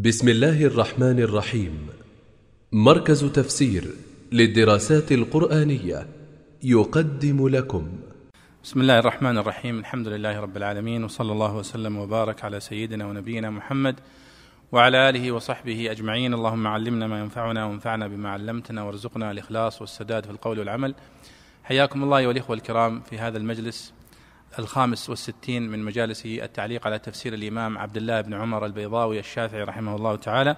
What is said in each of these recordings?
بسم الله الرحمن الرحيم. مركز تفسير للدراسات القرآنية يقدم لكم. بسم الله الرحمن الرحيم. الحمد لله رب العالمين وصلى الله وسلم وبارك على سيدنا ونبينا محمد وعلى آله وصحبه أجمعين. اللهم علمنا ما ينفعنا وانفعنا بما علمتنا وارزقنا الإخلاص والسداد في القول والعمل. حياكم الله الإخوة الكرام في هذا المجلس. الخامس والستين من مجالس التعليق على تفسير الإمام عبد الله بن عمر البيضاوي الشافعي رحمه الله تعالى.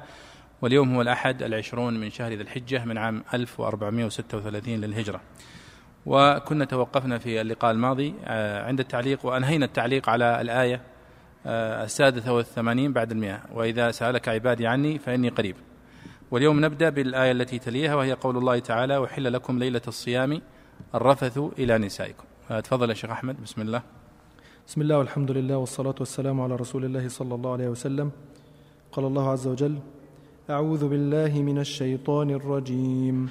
واليوم هو الأحد العشرون من شهر ذي الحجة من عام 1436 للهجرة. وكنا توقفنا في اللقاء الماضي آه، عند التعليق وأنهينا التعليق على الآية آه، السادسة والثمانين بعد المئة. وإذا سألك عبادي عني فإني قريب. واليوم نبدأ بالآية التي تليها وهي قول الله تعالى وحل لكم ليلة الصيام الرفث إلى نسائكم. تفضل يا شيخ أحمد. بسم الله. بسم الله والحمد لله والصلاة والسلام على رسول الله صلى الله عليه وسلم. قال الله عز وجل أعوذ بالله من الشيطان الرجيم.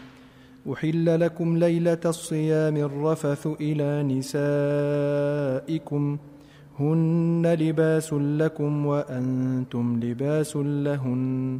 أحل لكم ليلة الصيام الرفث إلى نسائكم. هن لباس لكم وأنتم لباس لهن.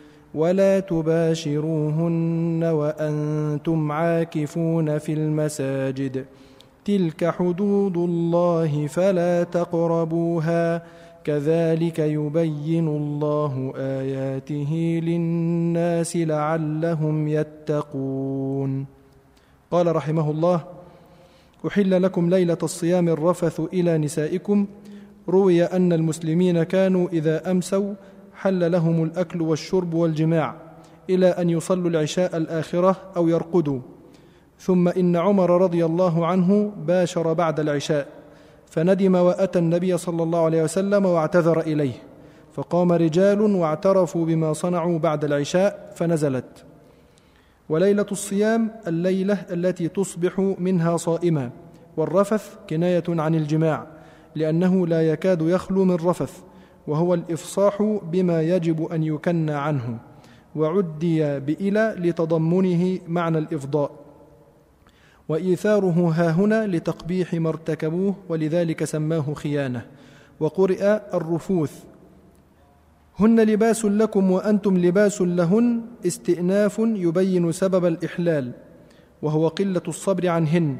ولا تباشروهن وأنتم عاكفون في المساجد. تلك حدود الله فلا تقربوها. كذلك يبين الله آياته للناس لعلهم يتقون. قال رحمه الله أحل لكم ليلة الصيام الرفث إلى نسائكم. روي أن المسلمين كانوا إذا أمسوا حل لهم الأكل والشرب والجماع إلى أن يصلوا العشاء الآخرة أو يرقدوا. ثم إن عمر رضي الله عنه باشر بعد العشاء فندم وأتى النبي صلى الله عليه وسلم واعتذر إليه فقام رجال واعترفوا بما صنعوا بعد العشاء فنزلت. وليلة الصيام الليلة التي تصبح منها صائما والرفث كناية عن الجماع لأنه لا يكاد يخلو من رفث. وهو الإفصاح بما يجب أن يكنى عنه وعدي بإلى لتضمنه معنى الإفضاء. وإيثاره ها هنا لتقبيح ما ارتكبوه ولذلك سماه خيانة. وقرئ الرفوث هن لباس لكم وأنتم لباس لهن استئناف يبين سبب الإحلال. وهو قلة الصبر عنهن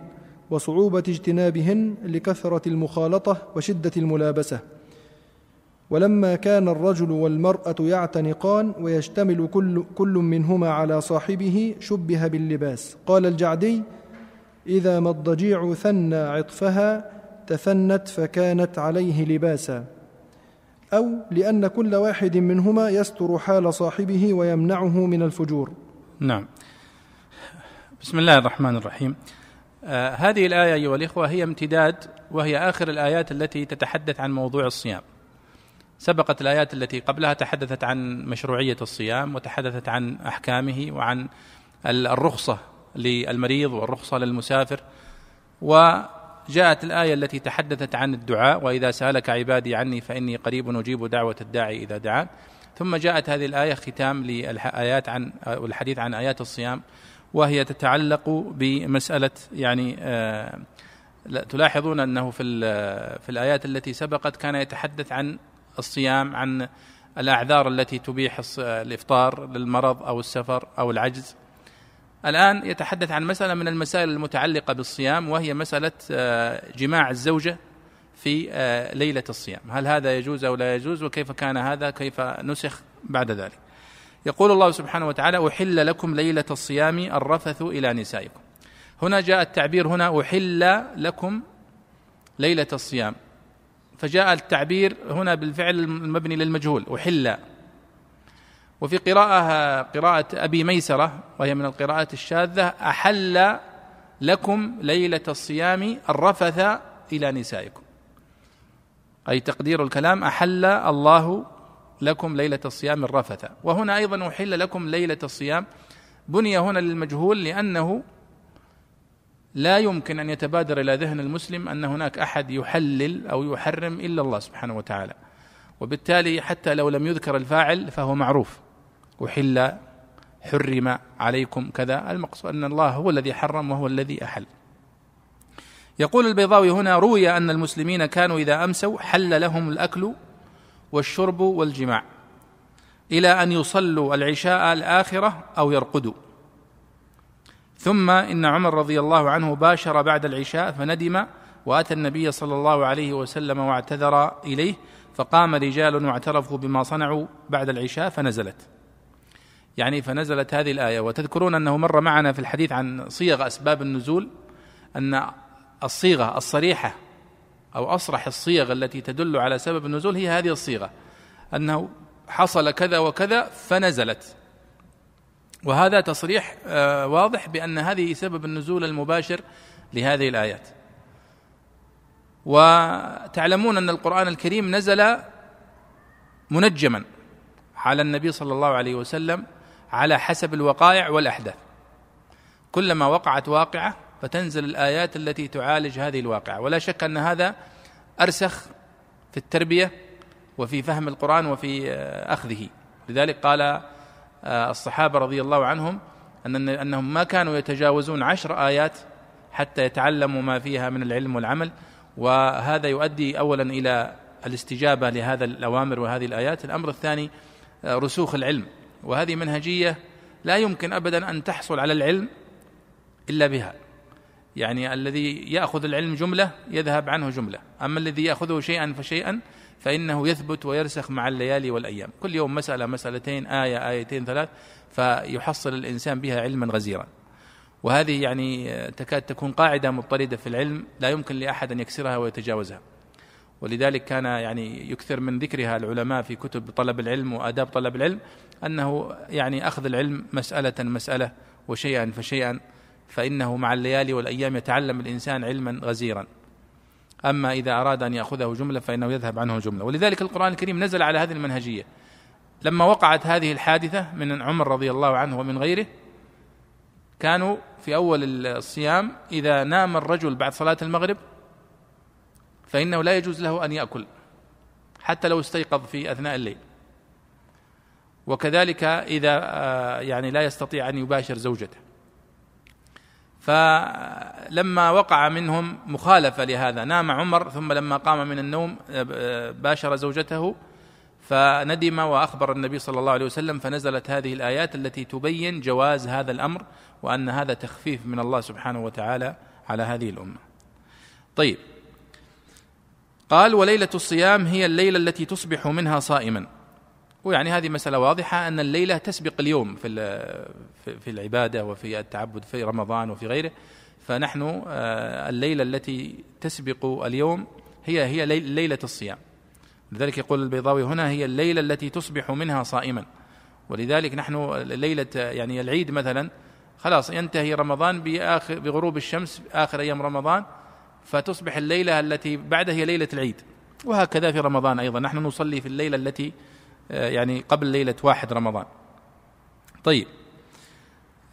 وصعوبة اجتنابهن لكثرة المخالطة وشدة الملابسة. ولما كان الرجل والمرأة يعتنقان ويشتمل كل, كل منهما على صاحبه شبه باللباس. قال الجعدي إذا ما الضجيع ثنى عطفها تثنت فكانت عليه لباسا. أو لأن كل واحد منهما يستر حال صاحبه ويمنعه من الفجور. نعم. بسم الله الرحمن الرحيم. آه هذه الآية أيها الإخوة هي امتداد وهي آخر الآيات التي تتحدث عن موضوع الصيام. سبقت الآيات التي قبلها تحدثت عن مشروعية الصيام وتحدثت عن أحكامه وعن الرخصة للمريض والرخصة للمسافر. وجاءت الآية التي تحدثت عن الدعاء وإذا سألك عبادي عني فإني قريب أجيب دعوة الداعي إذا دعان. ثم جاءت هذه الآية ختام للآيات عن والحديث عن آيات الصيام وهي تتعلق بمسألة يعني آه تلاحظون أنه في, في الآيات التي سبقت كان يتحدث عن الصيام عن الأعذار التي تبيح الإفطار للمرض أو السفر أو العجز. الآن يتحدث عن مسألة من المسائل المتعلقة بالصيام وهي مسألة آه، جماع الزوجة في آه، ليلة الصيام. هل هذا يجوز أو لا يجوز؟ وكيف كان هذا؟ كيف نسخ بعد ذلك؟ يقول الله سبحانه وتعالى احل لكم ليلة الصيام الرفث إلى نسائكم. هنا جاء التعبير هنا احل لكم ليلة الصيام. فجاء التعبير هنا بالفعل المبني للمجهول أحل. وفي قراءة قراءة أبي ميسرة وهي من القراءات الشاذة أحل لكم ليلة الصيام الرفث إلى نسائكم. أي تقدير الكلام أحل الله لكم ليلة الصيام الرفث. وهنا أيضا أحل لكم ليلة الصيام. بني هنا للمجهول لأنه لا يمكن أن يتبادر إلى ذهن المسلم أن هناك أحد يحلل أو يحرم إلا الله سبحانه وتعالى. وبالتالي حتى لو لم يذكر الفاعل فهو معروف. أحل حرم عليكم كذا. المقصود أن الله هو الذي حرم وهو الذي أحل. يقول البيضاوي هنا روي أن المسلمين كانوا إذا أمسوا حل لهم الأكل والشرب والجماع إلى أن يصلوا العشاء الآخرة أو يرقدوا. ثم إن عمر رضي الله عنه باشر بعد العشاء فندم وأتى النبي صلى الله عليه وسلم واعتذر إليه فقام رجال واعترفوا بما صنعوا بعد العشاء فنزلت. يعني فنزلت هذه الآية. وتذكرون أنه مر معنا في الحديث عن صيغ أسباب النزول أن الصيغة الصريحة أو أصرح الصيغ التي تدل على سبب النزول هي هذه الصيغة أنه حصل كذا وكذا فنزلت. وهذا تصريح آه، واضح بأن هذه سبب النزول المباشر لهذه الآيات. وتعلمون أن القرآن الكريم نزل منجما على النبي صلى الله عليه وسلم على حسب الوقائع والأحداث. كلما وقعت واقعة فتنزل الآيات التي تعالج هذه الواقعة. ولا شك أن هذا أرسخ في التربية وفي فهم القرآن وفي آه، أخذه. لذلك قال الصحابة رضي الله عنهم أن أنهم ما كانوا يتجاوزون عشر آيات حتى يتعلموا ما فيها من العلم والعمل وهذا يؤدي أولا إلى الاستجابة لهذا الأوامر وهذه الآيات. الأمر الثاني آه، رسوخ العلم. وهذه منهجية لا يمكن أبدا أن تحصل على العلم إلا بها. يعني الذي يأخذ العلم جملة يذهب عنه جملة أما الذي يأخذه شيئا فشيئا فإنه يثبت ويرسخ مع الليالي والأيام. كل يوم مسألة مسألتين آية آيتين ثلاث فيحصل الإنسان بها علما غزيرا. وهذه يعني تكاد تكون قاعدة مضطردة في العلم لا يمكن لأحد أن يكسرها ويتجاوزها. ولذلك كان يعني يكثر من ذكرها العلماء في كتب طلب العلم وآداب طلب العلم أنه يعني أخذ العلم مسألة مسألة وشيئا فشيئا فإنه مع الليالي والأيام يتعلم الإنسان علما غزيرا. أما إذا أراد أن يأخذه جملة فإنه يذهب عنه جملة. ولذلك القرآن الكريم نزل على هذه المنهجية. لما وقعت هذه الحادثة من عمر رضي الله عنه ومن غيره كانوا في أول الصيام إذا نام الرجل بعد صلاة المغرب فإنه لا يجوز له أن يأكل حتى لو استيقظ في أثناء الليل. وكذلك إذا آه، يعني لا يستطيع أن يباشر زوجته. فلما وقع منهم مخالفة لهذا نام عمر ثم لما قام من النوم باشر زوجته فندم وأخبر النبي صلى الله عليه وسلم فنزلت هذه الآيات التي تبين جواز هذا الأمر وأن هذا تخفيف من الله سبحانه وتعالى على هذه الأمة. طيب قال وليلة الصيام هي الليلة التي تصبح منها صائما ويعني هذه مسألة واضحة أن الليلة تسبق اليوم في في العبادة وفي التعبد في رمضان وفي غيره. فنحن آه، الليلة التي تسبق اليوم هي هي ليلة الصيام. لذلك يقول البيضاوي هنا هي الليلة التي تصبح منها صائما. ولذلك نحن ليلة يعني العيد مثلا خلاص ينتهي رمضان بآخر بغروب الشمس آخر أيام رمضان فتصبح الليلة التي بعدها هي ليلة العيد. وهكذا في رمضان أيضا. نحن نصلي في الليلة التي يعني قبل ليلة واحد رمضان. طيب.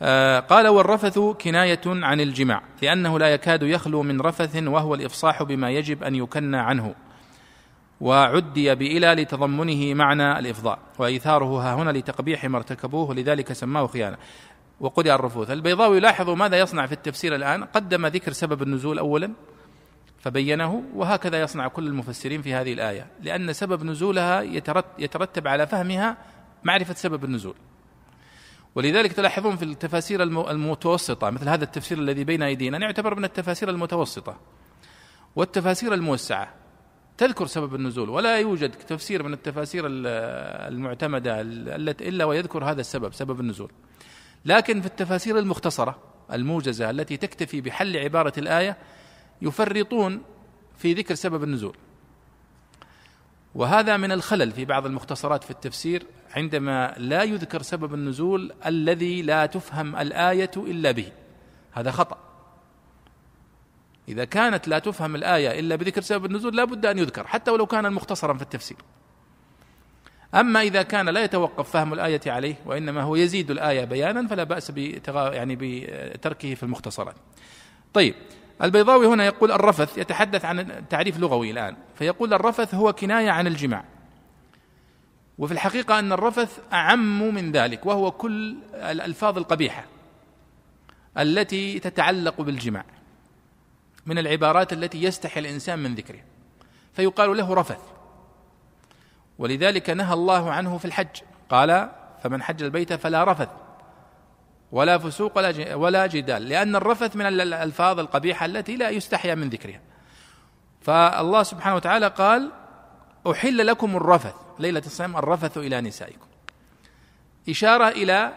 آه، قال والرفث كناية عن الجماع لأنه لا يكاد يخلو من رفث وهو الإفصاح بما يجب أن يكنى عنه. وعدي بإلى لتضمنه معنى الإفضاء وإيثاره ها هنا لتقبيح ما ارتكبوه ولذلك سماه خيانة. وقدع الرفوث. البيضاوي يلاحظ ماذا يصنع في التفسير الآن؟ قدم ذكر سبب النزول أولا. فبينه وهكذا يصنع كل المفسرين في هذه الآية لأن سبب نزولها يترتب على فهمها معرفة سبب النزول. ولذلك تلاحظون في التفاسير المتوسطة مثل هذا التفسير الذي بين أيدينا يعتبر من التفاسير المتوسطة والتفاسير الموسعة. تذكر سبب النزول ولا يوجد تفسير من التفاسير المعتمدة التي إلا ويذكر هذا السبب سبب النزول. لكن في التفاسير المختصرة الموجزة التي تكتفي بحل عبارة الآية يفرطون في ذكر سبب النزول. وهذا من الخلل في بعض المختصرات في التفسير عندما لا يذكر سبب النزول الذي لا تفهم الآية إلا به. هذا خطأ. إذا كانت لا تفهم الآية إلا بذكر سبب النزول لا بد أن يذكر حتى ولو كان مختصرا في التفسير. أما إذا كان لا يتوقف فهم الآية عليه وإنما هو يزيد الآية بيانا فلا بتغا يعني بتركه في المختصرات. طيب البيضاوي هنا يقول الرفث يتحدث عن تعريف لغوي الآن فيقول الرفث هو كناية عن الجماع. وفي الحقيقة أن الرفث أعم من ذلك وهو كل الألفاظ القبيحة التي تتعلق بالجماع من العبارات التي يستحي الإنسان من ذكرها فيقال له رفث. ولذلك نهى الله عنه في الحج قال فمن حج البيت فلا رفث. ولا فسوق ولا ولا جدال لأن الرفث من الألفاظ القبيحة التي لا يستحيا من ذكرها. فالله سبحانه وتعالى قال أحل لكم الرفث ليلة الصيام الرفث إلى نسائكم. إشارة إلى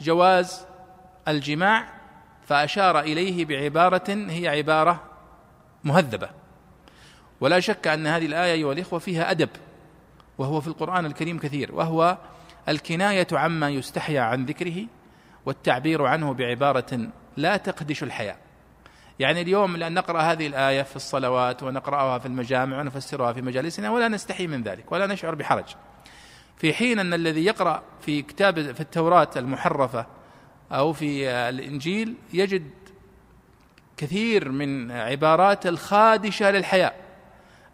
جواز الجماع فأشار إليه بعبارة هي عبارة مهذبة. ولا شك أن هذه الآية أيها الإخوة فيها أدب وهو في القرآن الكريم كثير وهو الكناية عما يستحيا عن ذكره والتعبير عنه بعبارة لا تقدش الحياة يعني اليوم لأن نقرأ هذه الآية في الصلوات ونقرأها في المجامع ونفسرها في مجالسنا ولا نستحي من ذلك ولا نشعر بحرج. في حين أن الذي يقرأ في كتاب في التوراة المحرفة أو في الإنجيل يجد كثير من عبارات الخادشة للحياة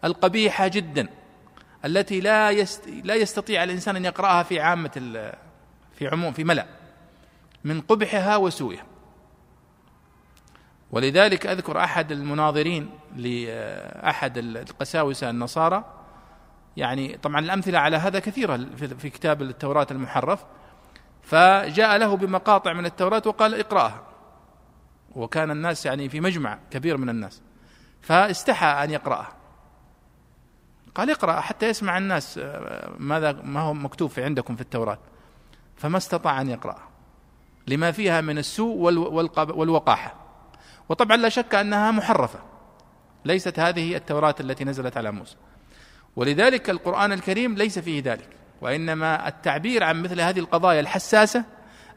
القبيحة جدا التي لا لا يستطيع الإنسان أن يقرأها في عامة في عموم في ملأ. من قبحها وسوءها ولذلك أذكر أحد المناظرين لأحد القساوسة النصارى يعني طبعا الأمثلة على هذا كثيرة في كتاب التوراة المحرف فجاء له بمقاطع من التوراة وقال اقرأها. وكان الناس يعني في مجمع كبير من الناس فاستحى أن يقرأها. قال اقرأ حتى يسمع الناس ماذا ما هو مكتوب في عندكم في التوراة. فما استطاع أن يقرأها. لما فيها من السوء والوقاحة. وطبعا لا شك أنها محرفة. ليست هذه التوراة التي نزلت على موسى. ولذلك القرآن الكريم ليس فيه ذلك. وإنما التعبير عن مثل هذه القضايا الحساسة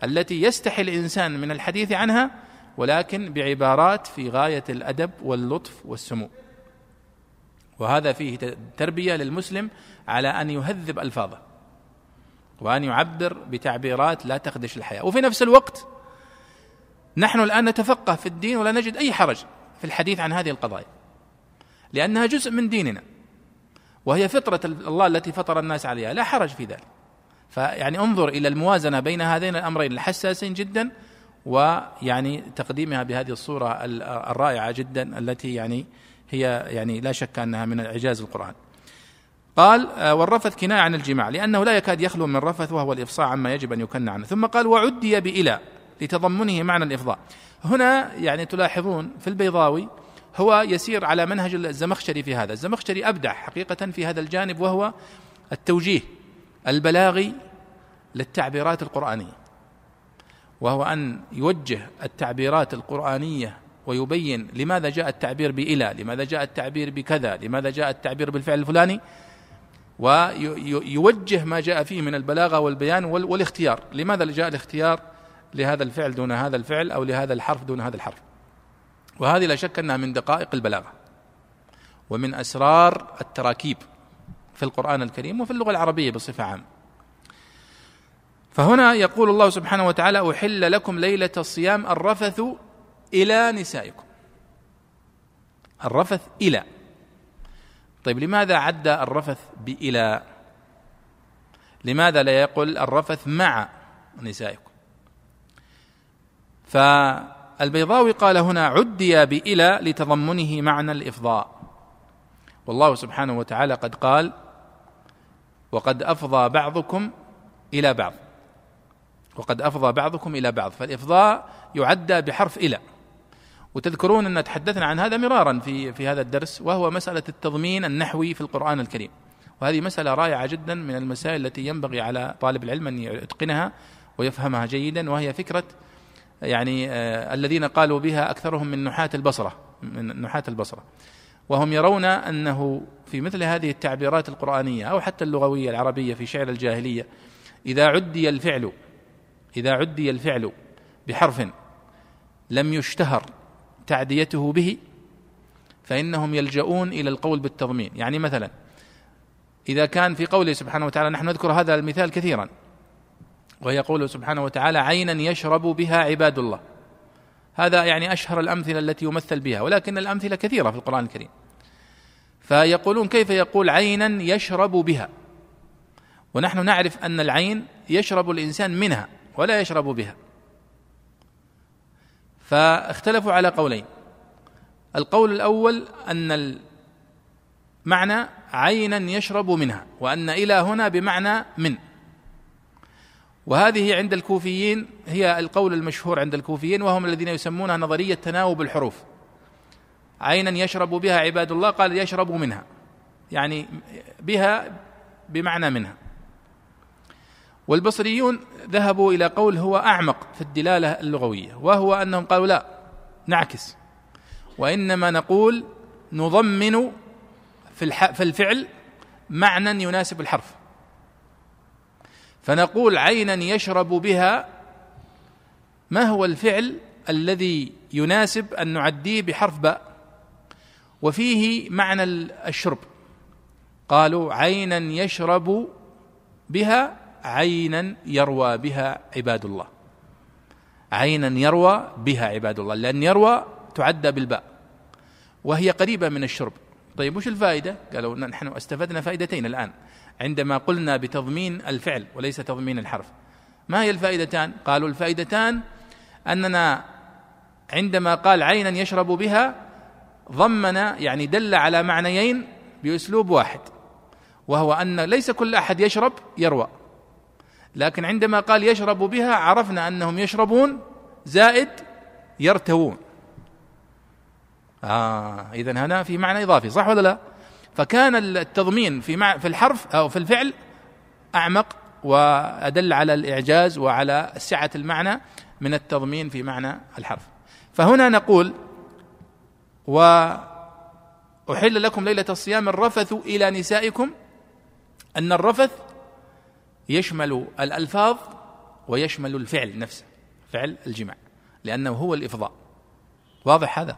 التي يستحي الإنسان من الحديث عنها ولكن بعبارات في غاية الأدب واللطف والسمو. وهذا فيه تربية للمسلم على أن يهذب ألفاظه. وأن يعبر بتعبيرات لا تخدش الحياة. وفي نفس الوقت نحن الآن نتفقه في الدين ولا نجد أي حرج في الحديث عن هذه القضايا لأنها جزء من ديننا وهي فطرة الله التي فطر الناس عليها. لا حرج في ذلك. فيعني انظر إلى الموازنة بين هذين الأمرين الحساسين جدا ويعني تقديمها بهذه الصورة الرائعة جدا التي يعني هي يعني لا شك أنها من إعجاز القرآن. قال آه، والرفث كناية عن الجماع لأنه لا يكاد يخلو من رفث وهو الإفصاح عما يجب أن يكن عنه. ثم قال وعدي بإلى لتضمنه معنى الإفضاء. هنا يعني تلاحظون في البيضاوي هو يسير على منهج الزمخشري في هذا. الزمخشري أبدع حقيقة في هذا الجانب وهو التوجيه البلاغي للتعبيرات القرآنية. وهو أن يوجه التعبيرات القرآنية ويبين لماذا جاء التعبير بإلى لماذا جاء التعبير بكذا لماذا جاء التعبير بالفعل الفلاني. ويوجه ما جاء فيه من البلاغة والبيان والاختيار. لماذا جاء الاختيار لهذا الفعل دون هذا الفعل أو لهذا الحرف دون هذا الحرف؟ وهذه لا شك أنها من دقائق البلاغة ومن أسرار التراكيب في القرآن الكريم وفي اللغة العربية بصفة عامة. فهنا يقول الله سبحانه وتعالى احل لكم ليلة الصيام الرفث إلى نسائكم. الرفث إلى. طيب لماذا عد الرفث بإلى؟ لماذا لا يقول الرفث مع نسائكم؟ فالبيضاوي قال هنا عدي بإلى لتضمنه معنى الإفضاء. والله سبحانه وتعالى قد قال وقد أفضى بعضكم إلى بعض. وقد أفضى بعضكم إلى بعض. فالإفضاء يعدى بحرف إلى. وتذكرون أن تحدثنا عن هذا مرارا في في هذا الدرس وهو مسألة التضمين النحوي في القرآن الكريم. وهذه مسألة رائعة جدا من المسائل التي ينبغي على طالب العلم أن يتقنها ويفهمها جيدا وهي فكرة يعني آه الذين قالوا بها أكثرهم من نحاة البصرة من نحاة البصرة. وهم يرون أنه في مثل هذه التعبيرات القرآنية أو حتى اللغوية العربية في شعر الجاهلية إذا عدي الفعل إذا عدي الفعل بحرف لم يشتهر تعديته به فإنهم يلجؤون إلى القول بالتضمين. يعني مثلا إذا كان في قوله سبحانه وتعالى نحن نذكر هذا المثال كثيرا ويقول سبحانه وتعالى عينا يشرب بها عباد الله. هذا يعني أشهر الأمثلة التي يمثل بها ولكن الأمثلة كثيرة في القرآن الكريم. فيقولون كيف يقول عينا يشرب بها؟ ونحن نعرف أن العين يشرب الإنسان منها ولا يشرب بها. فاختلفوا على قولين. القول الأول أن المعنى عينا يشرب منها وأن إلى هنا بمعنى من. وهذه عند الكوفيين هي القول المشهور عند الكوفيين وهم الذين يسمونها نظرية تناوب الحروف. عينا يشرب بها عباد الله قال يشرب منها يعني بها بمعنى منها. والبصريون ذهبوا إلى قول هو أعمق في الدلالة اللغوية وهو أنهم قالوا لا نعكس. وإنما نقول نضمن في في الفعل معنى يناسب الحرف. فنقول عينا يشرب بها ما هو الفعل الذي يناسب أن نعديه بحرف باء؟ وفيه معنى الشرب. قالوا عينا يشرب بها عينا يروى بها عباد الله. عينا يروى بها عباد الله لأن يروى تعدى بالباء وهي قريبة من الشرب. طيب وش الفائدة؟ قالوا نحن استفدنا فائدتين الآن. عندما قلنا بتضمين الفعل وليس تضمين الحرف ما هي الفائدتان؟ قالوا الفائدتان أننا عندما قال عينا يشرب بها ضمن يعني دل على معنيين بأسلوب واحد وهو أن ليس كل أحد يشرب يروى. لكن عندما قال يشرب بها عرفنا أنهم يشربون زائد يرتوون. آه إذا هنا في معنى إضافي صح ولا لا؟ فكان التضمين في مع في الحرف أو في الفعل أعمق وأدل على الإعجاز وعلى سعة المعنى من التضمين في معنى الحرف. فهنا نقول وأحل لكم ليلة الصيام الرفث إلى نسائكم. أن الرفث يشمل الألفاظ ويشمل الفعل نفسه فعل الجماع لأنه هو الإفضاء. واضح هذا؟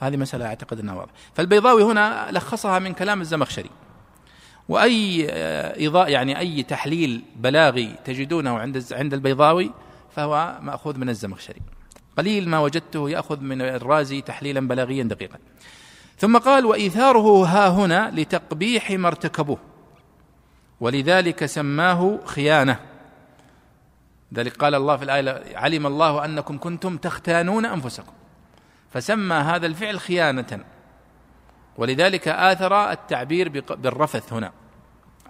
هذه مسألة أعتقد أنها واضحة. فالبيضاوي هنا لخصها من كلام الزمخشري. وأي إضاء يعني أي تحليل بلاغي تجدونه عند عند البيضاوي فهو مأخوذ من الزمخشري. قليل ما وجدته يأخذ من الرازي تحليلا بلاغيا دقيقا. ثم قال وإيثاره ها هنا لتقبيح ما ارتكبوه. ولذلك سماه خيانة. ذلك قال الله في الآية علم الله أنكم كنتم تختانون أنفسكم. فسمى هذا الفعل خيانة. ولذلك آثر التعبير بالرفث هنا.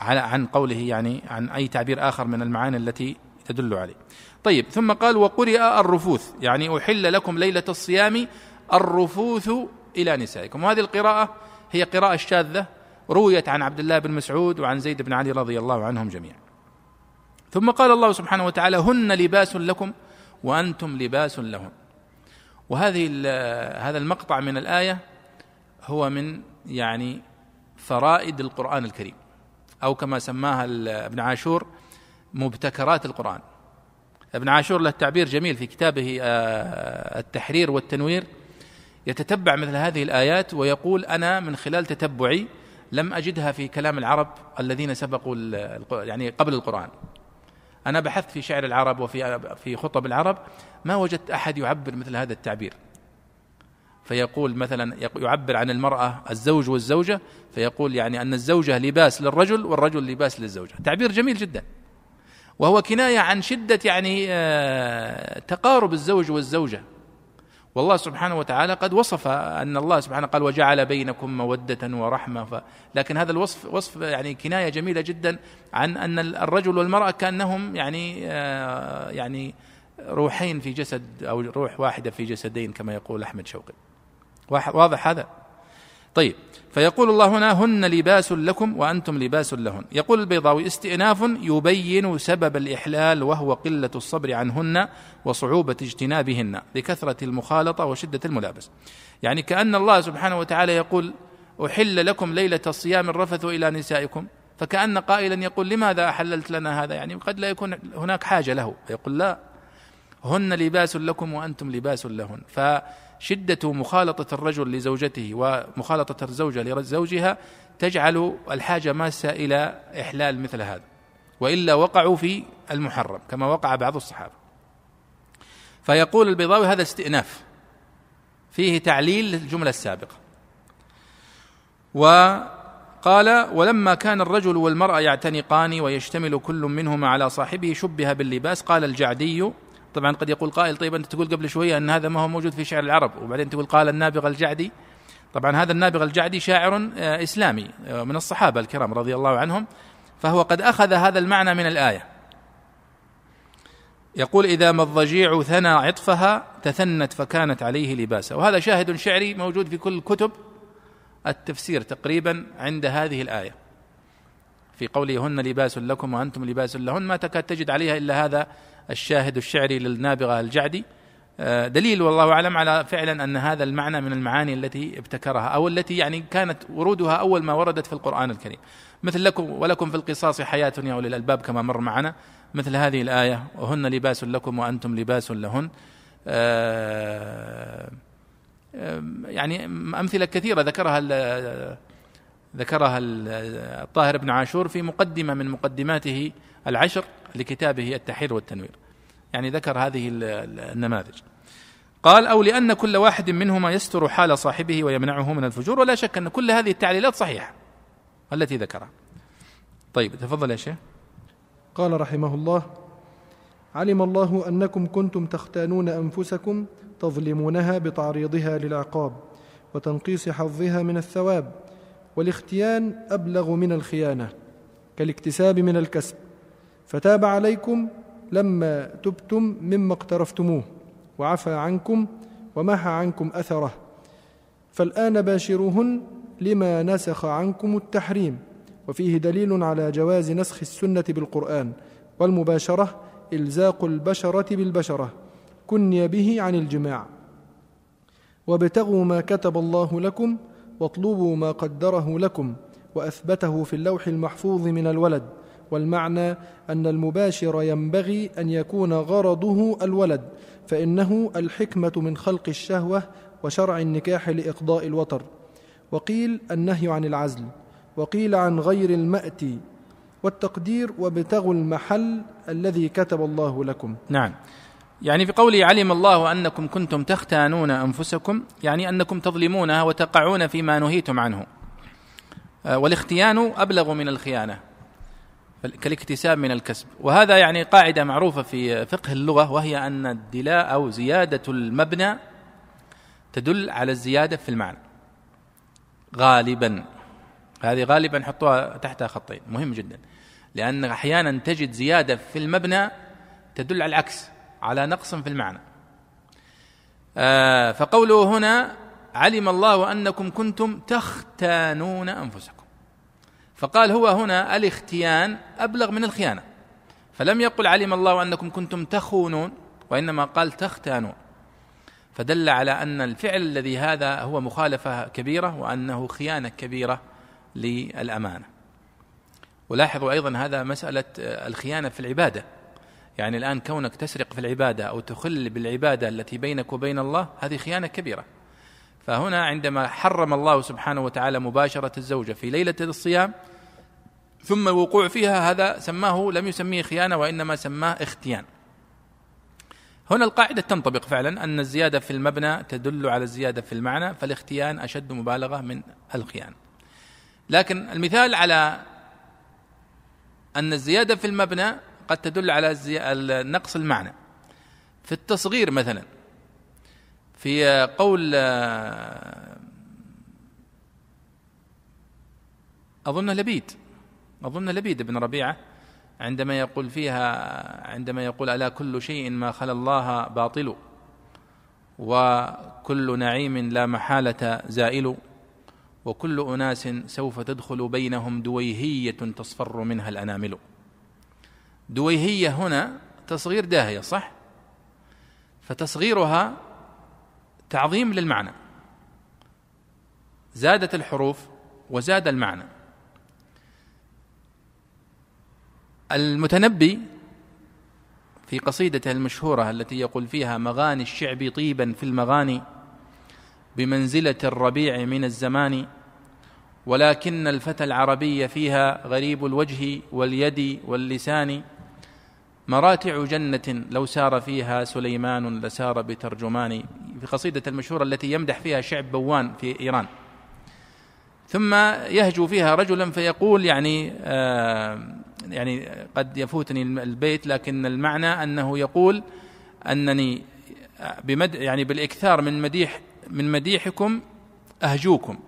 عن قوله يعني عن أي تعبير آخر من المعاني التي تدل عليه. طيب ثم قال وقرئ الرفوث. يعني أحل لكم ليلة الصيام الرفوث إلى نسائكم. وهذه القراءة هي قراءة شاذة رويت عن عبد الله بن مسعود وعن زيد بن علي رضي الله عنهم جميعا. ثم قال الله سبحانه وتعالى هن لباس لكم وأنتم لباس لهن وهذه هذا المقطع من الآية هو من يعني فرائد القرآن الكريم أو كما سماها ابن عاشور مبتكرات القرآن. ابن عاشور له تعبير جميل في كتابه آه، التحرير والتنوير يتتبع مثل هذه الآيات ويقول أنا من خلال تتبعي لم أجدها في كلام العرب الذين سبقوا يعني قبل القرآن. أنا بحثت في شعر العرب وفي في خطب العرب ما وجدت أحد يعبر مثل هذا التعبير. فيقول مثلا يعبر عن المرأة الزوج والزوجة فيقول يعني أن الزوجة لباس للرجل والرجل لباس للزوجة. تعبير جميل جدا. وهو كناية عن شدة يعني آه، تقارب الزوج والزوجة. والله سبحانه وتعالى قد وصف أن الله سبحانه قال وجعل بينكم مودة ورحمة. ف... لكن هذا الوصف وصف يعني كناية جميلة جدا عن أن الرجل والمرأة كأنهم يعني آه يعني روحين في جسد أو روح واحدة في جسدين كما يقول أحمد شوقي. واضح هذا؟ طيب. فيقول الله هنا هن لباس لكم وأنتم لباس لهن. يقول البيضاوي استئناف يبين سبب الإحلال وهو قلة الصبر عنهن وصعوبة اجتنابهن لكثره المخالطة وشدة الملابس. يعني كأن الله سبحانه وتعالى يقول أحل لكم ليلة الصيام الرفث إلى نسائكم. فكأن قائلا يقول لماذا أحللت لنا هذا؟ يعني قد لا يكون هناك حاجة له. يقول لا. هن لباس لكم وأنتم لباس لهن. ف شدة مخالطة الرجل لزوجته ومخالطة الزوجة لزوجها تجعل الحاجة ماسة إلى إحلال مثل هذا. وإلا وقعوا في المحرم كما وقع بعض الصحابة. فيقول البيضاوي هذا استئناف. فيه تعليل للجملة السابقة. وقال ولما كان الرجل والمرأة يعتنقان ويشتمل كل منهما على صاحبه شبه باللباس قال الجعدي طبعا قد يقول قائل طيب أنت تقول قبل شوية أن هذا ما هو موجود في شعر العرب وبعدين تقول قال النابغ الجعدي. طبعا هذا النابغ الجعدي شاعر آه، إسلامي آه، من الصحابة الكرام رضي الله عنهم فهو قد أخذ هذا المعنى من الآية. يقول إذا ما الضجيع ثنى عطفها تثنت فكانت عليه لباسا. وهذا شاهد شعري موجود في كل كتب التفسير تقريبا عند هذه الآية. في قوله هن لباس لكم وأنتم لباس لهن ما تكاد تجد عليها إلا هذا الشاهد الشعري للنابغة الجعدي. آه، دليل والله أعلم على فعلا أن هذا المعنى من المعاني التي ابتكرها أو التي يعني كانت ورودها أول ما وردت في القرآن الكريم. مثل لكم ولكم في القصاص حياة يا أولي الألباب كما مر معنا. مثل هذه الآية وهن لباس لكم وأنتم لباس لهن. آه، آه، يعني أمثلة كثيرة ذكرها ذكرها الطاهر بن عاشور في مقدمة من مقدماته العشر. لكتابه التحرير والتنوير. يعني ذكر هذه النماذج. قال أو لأن كل واحد منهما يستر حال صاحبه ويمنعه من الفجور ولا شك أن كل هذه التعليلات صحيحة. التي ذكرها. طيب تفضل يا شيخ. قال رحمه الله علم الله أنكم كنتم تختانون أنفسكم تظلمونها بتعريضها للعقاب وتنقيص حظها من الثواب والاختيان أبلغ من الخيانة كالاكتساب من الكسب. فتاب عليكم لما تبتم مما اقترفتموه وعفى عنكم ومحى عنكم أثره. فالآن باشروهن لما نسخ عنكم التحريم وفيه دليل على جواز نسخ السنة بالقرآن والمباشرة إلزاق البشرة بالبشرة كني به عن الجماع. وابتغوا ما كتب الله لكم واطلبوا ما قدره لكم وأثبته في اللوح المحفوظ من الولد. والمعنى أن المباشر ينبغي أن يكون غرضه الولد فإنه الحكمة من خلق الشهوة وشرع النكاح لإقضاء الوطر وقيل النهي عن العزل وقيل عن غير المأتي والتقدير وابتغوا المحل الذي كتب الله لكم. نعم. يعني في قوله علم الله أنكم كنتم تختانون أنفسكم يعني أنكم تظلمونها وتقعون فيما نهيتم عنه. آه، والاختيان أبلغ من الخيانة. كالاكتساب من الكسب. وهذا يعني قاعدة معروفة في فقه اللغة وهي أن الدلاء أو زيادة المبنى تدل على الزيادة في المعنى. غالبا. هذه غالبا حطوها تحتها خطين. مهم جدا. لأن أحيانا تجد زيادة في المبنى تدل على العكس على نقص في المعنى. آه فقوله هنا علم الله أنكم كنتم تختانون أنفسكم. فقال هو هنا الاختيان أبلغ من الخيانة. فلم يقل علم الله أنكم كنتم تخونون وإنما قال تختانون. فدل على أن الفعل الذي هذا هو مخالفة كبيرة وأنه خيانة كبيرة للأمانة. ولاحظوا أيضا هذا مسألة الخيانة في العبادة. يعني الآن كونك تسرق في العبادة أو تخل بالعبادة التي بينك وبين الله هذه خيانة كبيرة. فهنا عندما حرم الله سبحانه وتعالى مباشرة الزوجة في ليلة الصيام ثم الوقوع فيها هذا سماه لم يسميه خيانة وإنما سماه اختيان. هنا القاعدة تنطبق فعلا أن الزيادة في المبنى تدل على الزيادة في المعنى فالاختيان أشد مبالغة من الخيان لكن المثال على أن الزيادة في المبنى قد تدل على نقص المعنى. في التصغير مثلا في قول أظن لبيد أظن لبيد بن ربيعة عندما يقول فيها عندما يقول ألا كل شيء ما خلا الله باطل وكل نعيم لا محالة زائل وكل أناس سوف تدخل بينهم دويهية تصفر منها الأنامل دويهية هنا تصغير داهية صح؟ فتصغيرها تعظيم للمعنى. زادت الحروف وزاد المعنى. المتنبي في قصيدته المشهورة التي يقول فيها مغاني الشعب طيبا في المغاني بمنزلة الربيع من الزمان ولكن الفتى العربي فيها غريب الوجه واليد واللسان مراتع جنة لو سار فيها سليمان لسار بترجمان في قصيدة المشهورة التي يمدح فيها شعب بوان في إيران. ثم يهجو فيها رجلا فيقول يعني آه يعني قد يفوتني البيت لكن المعنى أنه يقول أنني بمد يعني بالإكثار من مديح من مديحكم أهجوكم.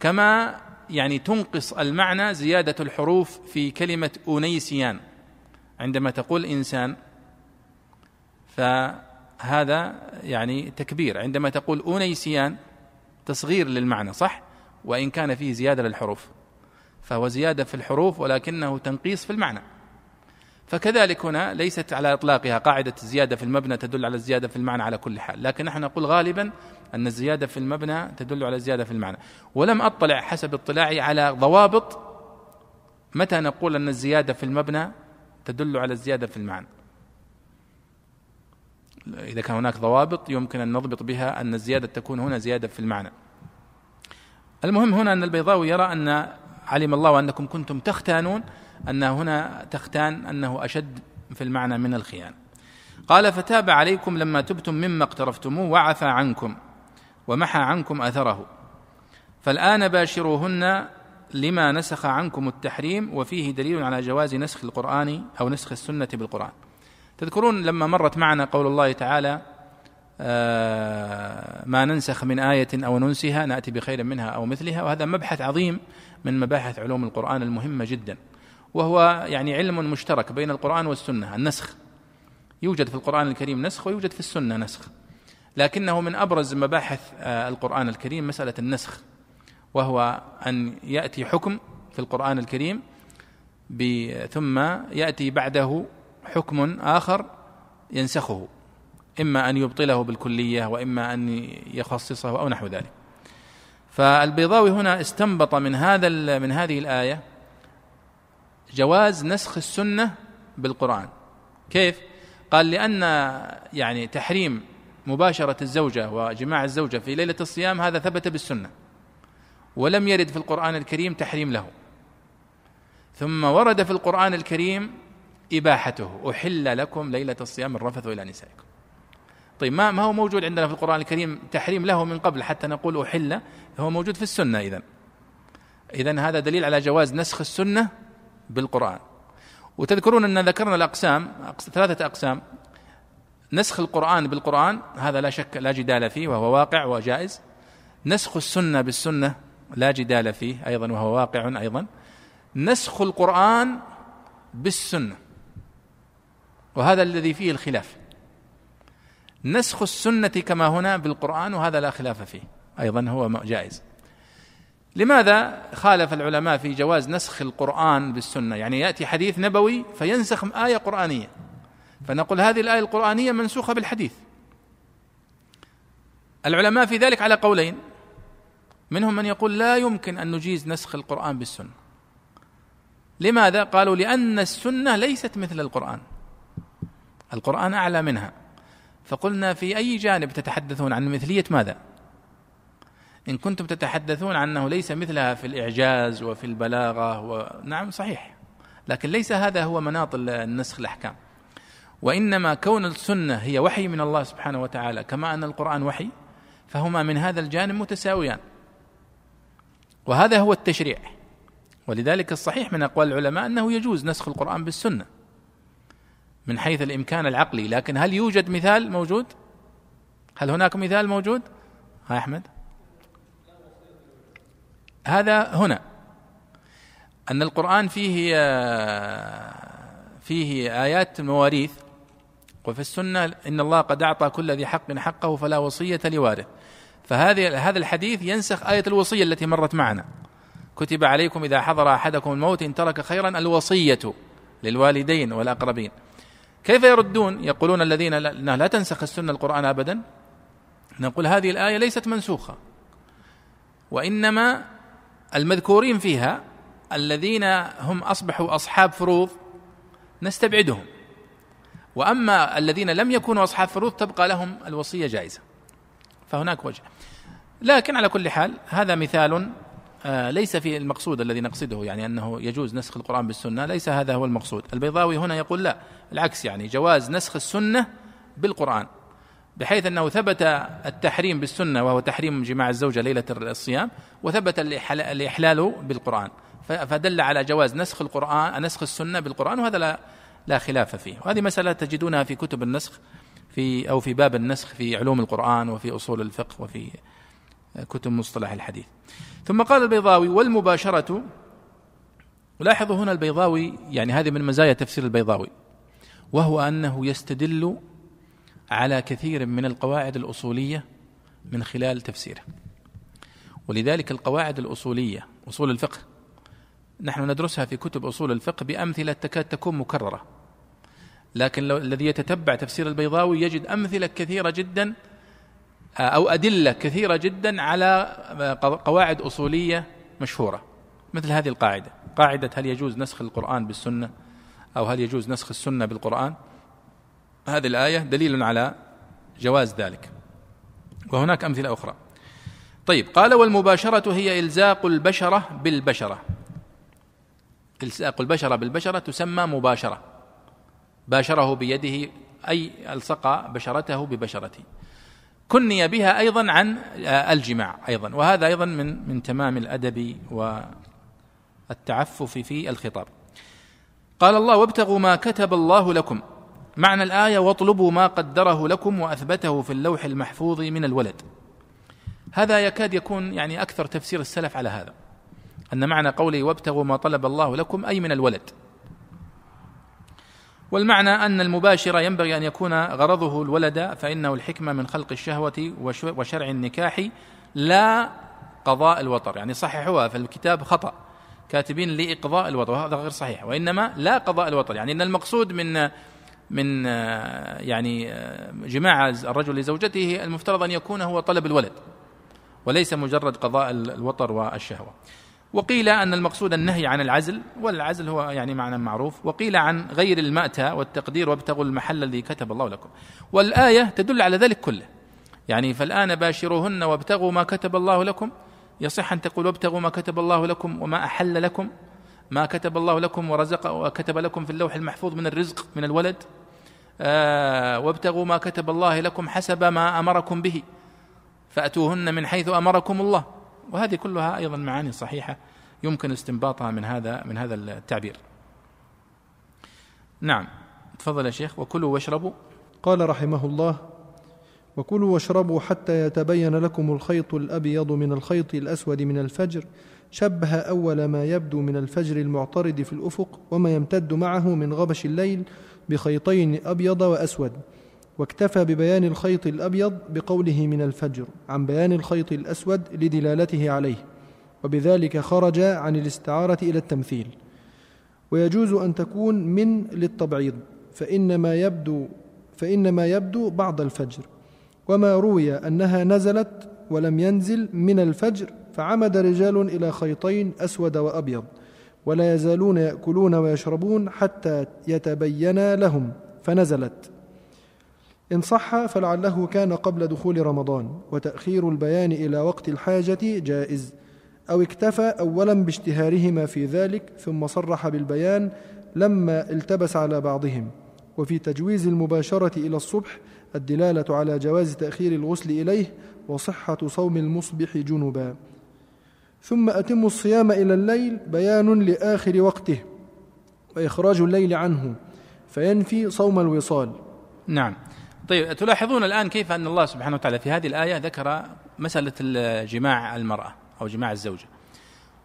كما يعني تنقص المعنى زيادة الحروف في كلمة انيسيان عندما تقول إنسان فهذا يعني تكبير. عندما تقول أنيسيان تصغير للمعنى صح؟ وإن كان فيه زيادة للحروف. فهو زيادة في الحروف ولكنه تنقيص في المعنى. فكذلك هنا ليست على إطلاقها قاعدة الزيادة في المبنى تدل على الزيادة في المعنى على كل حال. لكن نحن نقول غالبا أن الزيادة في المبنى تدل على الزياده في المعنى. ولم أطلع حسب اطلاعي على ضوابط متى نقول أن الزيادة في المبنى تدل على الزيادة في المعنى. إذا كان هناك ضوابط يمكن أن نضبط بها أن الزيادة تكون هنا زيادة في المعنى. المهم هنا أن البيضاوي يرى أن علم الله أنكم كنتم تختانون أن هنا تختان أنه أشد في المعنى من الخيانة. قال فتاب عليكم لما تبتم مما اقترفتموه وعفى عنكم ومحى عنكم أثره. فالآن باشروهن لما نسخ عنكم التحريم وفيه دليل على جواز نسخ القرآن أو نسخ السنة بالقرآن. تذكرون لما مرت معنا قول الله تعالى آه، ما ننسخ من آية أو ننسها نأتي بخير منها أو مثلها وهذا مبحث عظيم من مباحث علوم القرآن المهمة جدا. وهو يعني علم مشترك بين القرآن والسنة النسخ. يوجد في القرآن الكريم نسخ ويوجد في السنة نسخ. لكنه من أبرز مباحث آه، القرآن الكريم مسألة النسخ. وهو أن يأتي حكم في القرآن الكريم ثم يأتي بعده حكم آخر ينسخه إما أن يبطله بالكلية وإما أن يخصصه أو نحو ذلك. فالبيضاوي هنا استنبط من هذا من هذه الآية جواز نسخ السنة بالقرآن. كيف؟ قال لأن يعني تحريم مباشرة الزوجة وجماع الزوجة في ليلة الصيام هذا ثبت بالسنة. ولم يرد في القرآن الكريم تحريم له. ثم ورد في القرآن الكريم إباحته. أحل لكم ليلة الصيام الرفث إلى نسائكم. طيب ما ما هو موجود عندنا في القرآن الكريم تحريم له من قبل حتى نقول أحل؟ هو موجود في السنة إذا إذا هذا دليل على جواز نسخ السنة بالقرآن. وتذكرون أن ذكرنا الأقسام ثلاثة أقسام. نسخ القرآن بالقرآن هذا لا شك لا جدال فيه وهو واقع وجائز. نسخ السنة بالسنة لا جدال فيه أيضا وهو واقع أيضا. نسخ القرآن بالسنة وهذا الذي فيه الخلاف. نسخ السنة كما هنا بالقرآن وهذا لا خلاف فيه أيضا هو جائز. لماذا خالف العلماء في جواز نسخ القرآن بالسنة؟ يعني يأتي حديث نبوي فينسخ آية قرآنية فنقول هذه الآية القرآنية منسوخة بالحديث. العلماء في ذلك على قولين. منهم من يقول لا يمكن أن نجيز نسخ القرآن بالسنة. لماذا؟ قالوا لأن السنة ليست مثل القرآن. القرآن أعلى منها. فقلنا في أي جانب تتحدثون عن مثلية ماذا؟ إن كنتم تتحدثون عن أنه ليس مثلها في الإعجاز وفي البلاغة ونعم صحيح. لكن ليس هذا هو مناط النسخ الأحكام. وإنما كون السنة هي وحي من الله سبحانه وتعالى كما أن القرآن وحي فهما من هذا الجانب متساويان. وهذا هو التشريع. ولذلك الصحيح من أقوال العلماء أنه يجوز نسخ القرآن بالسنة من حيث الإمكان العقلي. لكن هل يوجد مثال موجود؟ هل هناك مثال موجود؟ ها أحمد. هذا هنا. أن القرآن فيه فيه آيات مواريث وفي السنة إن الله قد أعطى كل ذي حق حقه فلا وصية لوارث. فهذه هذا الحديث ينسخ آية الوصية التي مرت معنا. كتب عليكم إذا حضر أحدكم الموت إن ترك خيرا الوصية للوالدين والأقربين. كيف يردون؟ يقولون الذين لا, لا تنسخ السنة القرآن أبدا. نقول هذه الآية ليست منسوخة. وإنما المذكورين فيها الذين هم أصبحوا أصحاب فروض نستبعدهم. وأما الذين لم يكونوا أصحاب فروض تبقى لهم الوصية جائزة. فهناك وجه. لكن على كل حال هذا مثال آه، ليس في المقصود الذي نقصده يعني أنه يجوز نسخ القرآن بالسنة ليس هذا هو المقصود. البيضاوي هنا يقول لا العكس يعني جواز نسخ السنة بالقرآن بحيث أنه ثبت التحريم بالسنة وهو تحريم جماع الزوجة ليلة الصيام وثبت الإحلال بالقرآن. فدل على جواز نسخ القرآن نسخ السنة بالقرآن وهذا لا لا خلاف فيه. وهذه مسألة تجدونها في كتب النسخ في أو في باب النسخ في علوم القرآن وفي أصول الفقه وفي كتب مصطلح الحديث. ثم قال البيضاوي والمباشرة لاحظوا هنا البيضاوي يعني هذه من مزايا تفسير البيضاوي وهو أنه يستدل على كثير من القواعد الأصولية من خلال تفسيره. ولذلك القواعد الأصولية أصول الفقه نحن ندرسها في كتب أصول الفقه بأمثلة تكاد تكون مكررة. لكن لو الذي يتتبع تفسير البيضاوي يجد أمثلة كثيرة جدا أو أدلة كثيرة جدا على قواعد أصولية مشهورة. مثل هذه القاعدة. قاعدة هل يجوز نسخ القرآن بالسنة أو هل يجوز نسخ السنة بالقرآن؟ هذه الآية دليل على جواز ذلك. وهناك أمثلة أخرى. طيب قال والمباشرة هي إلزاق البشرة بالبشرة. إلزاق البشرة بالبشرة تسمى مباشرة. باشره بيده أي ألصق بشرته ببشرته. كني بها أيضا عن الجماع أيضا. وهذا أيضا من من تمام الأدب والتعفف في الخطاب. قال الله وابتغوا ما كتب الله لكم. معنى الآية واطلبوا ما قدره لكم وأثبته في اللوح المحفوظ من الولد. هذا يكاد يكون يعني أكثر تفسير السلف على هذا. أن معنى قوله وابتغوا ما طلب الله لكم أي من الولد. والمعنى أن المباشر ينبغي أن يكون غرضه الولد فإنه الحكمة من خلق الشهوة وشرع النكاح لا قضاء الوطر. يعني صححوها في الكتاب خطأ. كاتبين لإقضاء الوطر وهذا غير صحيح. وإنما لا قضاء الوطر. يعني أن المقصود من من يعني جماع الرجل لزوجته المفترض أن يكون هو طلب الولد وليس مجرد قضاء الوطر والشهوة. وقيل أن المقصود النهي عن العزل والعزل هو يعني معنى معروف. وقيل عن غير المأتى والتقدير وابتغوا المحل الذي كتب الله لكم. والآية تدل على ذلك كله. يعني فالآن باشروهن وابتغوا ما كتب الله لكم. يصح أن تقول وابتغوا ما كتب الله لكم وما أحل لكم. ما كتب الله لكم ورزق وكتب لكم في اللوح المحفوظ من الرزق من الولد. آه وابتغوا ما كتب الله لكم حسب ما أمركم به. فأتوهن من حيث أمركم الله. وهذه كلها أيضا معاني صحيحة يمكن استنباطها من هذا من هذا التعبير. نعم تفضل يا شيخ وكلوا واشربوا قال رحمه الله وكلوا واشربوا حتى يتبين لكم الخيط الأبيض من الخيط الأسود من الفجر شبه أول ما يبدو من الفجر المعترض في الأفق وما يمتد معه من غبش الليل بخيطين أبيض وأسود واكتفى ببيان الخيط الأبيض بقوله من الفجر عن بيان الخيط الأسود لدلالته عليه وبذلك خرج عن الاستعارة إلى التمثيل. ويجوز أن تكون من للتبعيض فانما يبدو فانما يبدو بعد الفجر. وما روي أنها نزلت ولم ينزل من الفجر فعمد رجال إلى خيطين أسود وأبيض ولا يزالون يأكلون ويشربون حتى يتبين لهم فنزلت. إن صح فلعله كان قبل دخول رمضان وتأخير البيان إلى وقت الحاجة جائز أو اكتفى أولا باشتهارهما في ذلك ثم صرح بالبيان لما التبس على بعضهم. وفي تجويز المباشرة إلى الصبح الدلالة على جواز تأخير الغسل إليه وصحة صوم المصبح جنبا. ثم أتم الصيام إلى الليل بيان لآخر وقته وإخراج الليل عنه فينفي صوم الوصال. نعم. طيب تلاحظون الآن كيف أن الله سبحانه وتعالى في هذه الآية ذكر مسألة جماع المرأة أو جماع الزوجة.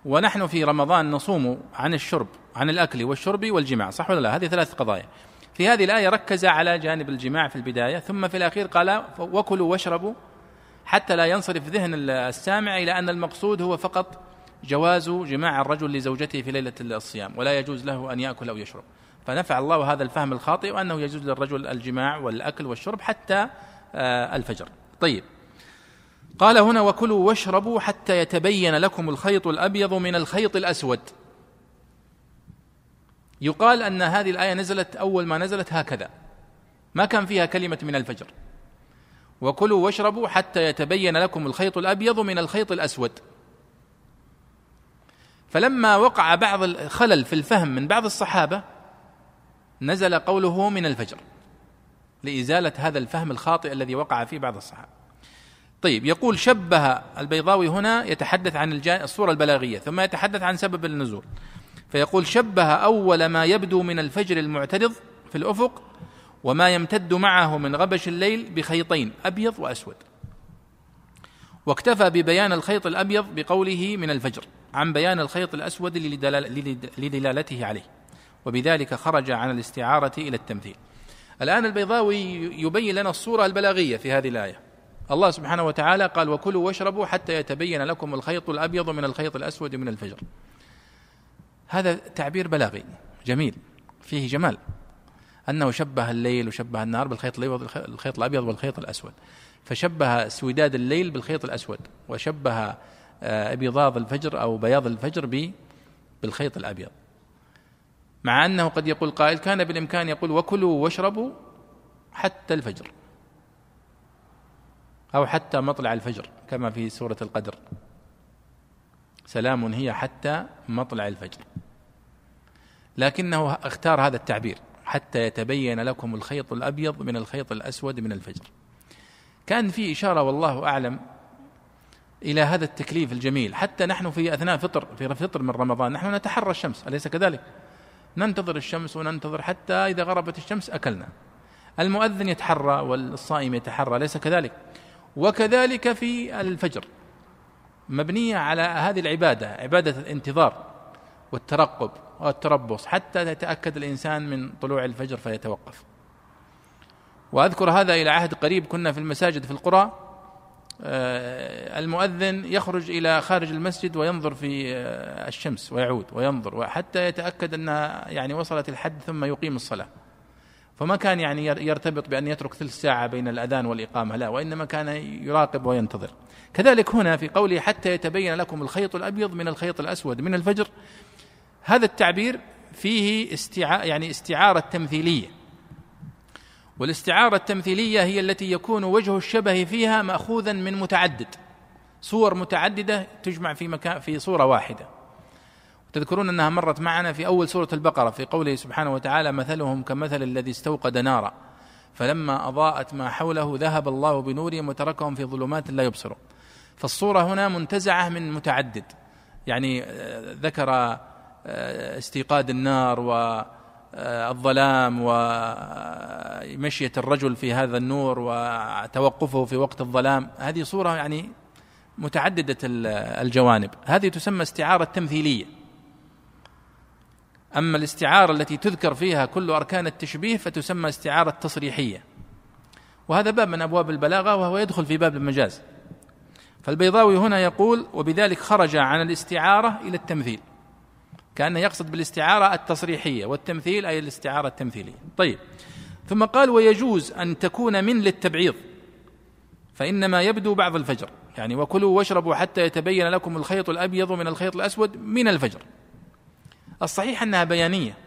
ونحن في رمضان نصوم عن الشرب عن الأكل والشرب والجماع صح ولا لا؟ هذه ثلاث قضايا. في هذه الآية ركز على جانب الجماع في البداية ثم في الأخير قال وكلوا واشربوا حتى لا ينصرف ذهن السامع إلى أن المقصود هو فقط جواز جماع الرجل لزوجته في ليلة الصيام ولا يجوز له أن يأكل أو يشرب. فنفع الله هذا الفهم الخاطئ وأنه يجوز للرجل الجماع والأكل والشرب حتى آه، الفجر. طيب. قال هنا وكلوا واشربوا حتى يتبين لكم الخيط الأبيض من الخيط الأسود. يقال أن هذه الآية نزلت أول ما نزلت هكذا. ما كان فيها كلمة من الفجر. وكلوا واشربوا حتى يتبين لكم الخيط الأبيض من الخيط الأسود. فلما وقع بعض الخلل في الفهم من بعض الصحابة نزل قوله من الفجر لإزالة هذا الفهم الخاطئ الذي وقع فيه بعض الصحابة. طيب يقول شبه البيضاوي هنا يتحدث عن الصورة البلاغية ثم يتحدث عن سبب النزول. فيقول شبه أول ما يبدو من الفجر المعترض في الأفق وما يمتد معه من غبش الليل بخيطين أبيض وأسود. واكتفى ببيان الخيط الأبيض بقوله من الفجر عن بيان الخيط الأسود لدلالته عليه. وبذلك خرج عن الاستعارة إلى التمثيل. الآن البيضاوي يبين لنا الصورة البلاغية في هذه الآية. الله سبحانه وتعالى قال وكلوا واشربوا حتى يتبين لكم الخيط الأبيض من الخيط الأسود من الفجر. هذا تعبير بلاغي جميل فيه جمال. أنه شبه الليل وشبه النهار بالخيط الأبيض الخيط الأبيض والخيط الأسود. فشبه سوداد الليل بالخيط الأسود وشبه آه، أبيضاض الفجر أو بياض الفجر بالخيط الأبيض. مع أنه قد يقول قائل كان بالإمكان يقول وكلوا واشربوا حتى الفجر. أو حتى مطلع الفجر كما في سورة القدر. سلام هي حتى مطلع الفجر. لكنه اختار هذا التعبير حتى يتبين لكم الخيط الأبيض من الخيط الأسود من الفجر. كان في إشارة والله أعلم إلى هذا التكليف الجميل. حتى نحن في أثناء فطر في فطر من رمضان نحن نتحرى الشمس أليس كذلك؟ ننتظر الشمس وننتظر حتى إذا غربت الشمس أكلنا. المؤذن يتحرى والصائم يتحرى ليس كذلك. وكذلك في الفجر. مبنية على هذه العبادة عبادة الانتظار والترقب والتربص حتى يتأكد الإنسان من طلوع الفجر فيتوقف. وأذكر هذا إلى عهد قريب كنا في المساجد في القرى. المؤذن يخرج إلى خارج المسجد وينظر في آه، الشمس ويعود وينظر حتى يتأكد أنها يعني وصلت الحد ثم يقيم الصلاة. فما كان يعني يرتبط بأن يترك ثلث ساعة بين الأذان والإقامة لا وإنما كان يراقب وينتظر. كذلك هنا في قوله حتى يتبين لكم الخيط الأبيض من الخيط الأسود من الفجر هذا التعبير فيه استعا يعني استعارة تمثيلية. والاستعارة التمثيلية هي التي يكون وجه الشبه فيها ماخوذا من متعدد. صور متعددة تجمع في مكان في صورة واحدة. تذكرون أنها مرت معنا في أول سورة البقرة في قوله سبحانه وتعالى مثلهم كمثل الذي استوقد نارا فلما أضاءت ما حوله ذهب الله بنورهم وتركهم في ظلمات لا يبصرون. فالصورة هنا منتزعة من متعدد. يعني آه، ذكر آه، استيقاد النار والظلام ومشية الرجل في هذا النور وتوقفه في وقت الظلام هذه صورة يعني متعددة الجوانب. هذه تسمى استعارة تمثيليه أما الاستعارة التي تذكر فيها كل أركان التشبيه فتسمى استعارة تصريحية. وهذا باب من أبواب البلاغة وهو يدخل في باب المجاز. فالبيضاوي هنا يقول وبذلك خرج عن الاستعارة إلى التمثيل. كانه يقصد بالاستعارة التصريحية والتمثيل أي الاستعارة التمثيلية. طيب. ثم قال ويجوز أن تكون من للتبعيض. فإنما يبدو بعض الفجر. يعني وكلوا واشربوا حتى يتبين لكم الخيط الأبيض من الخيط الأسود من الفجر. الصحيح أنها بيانية.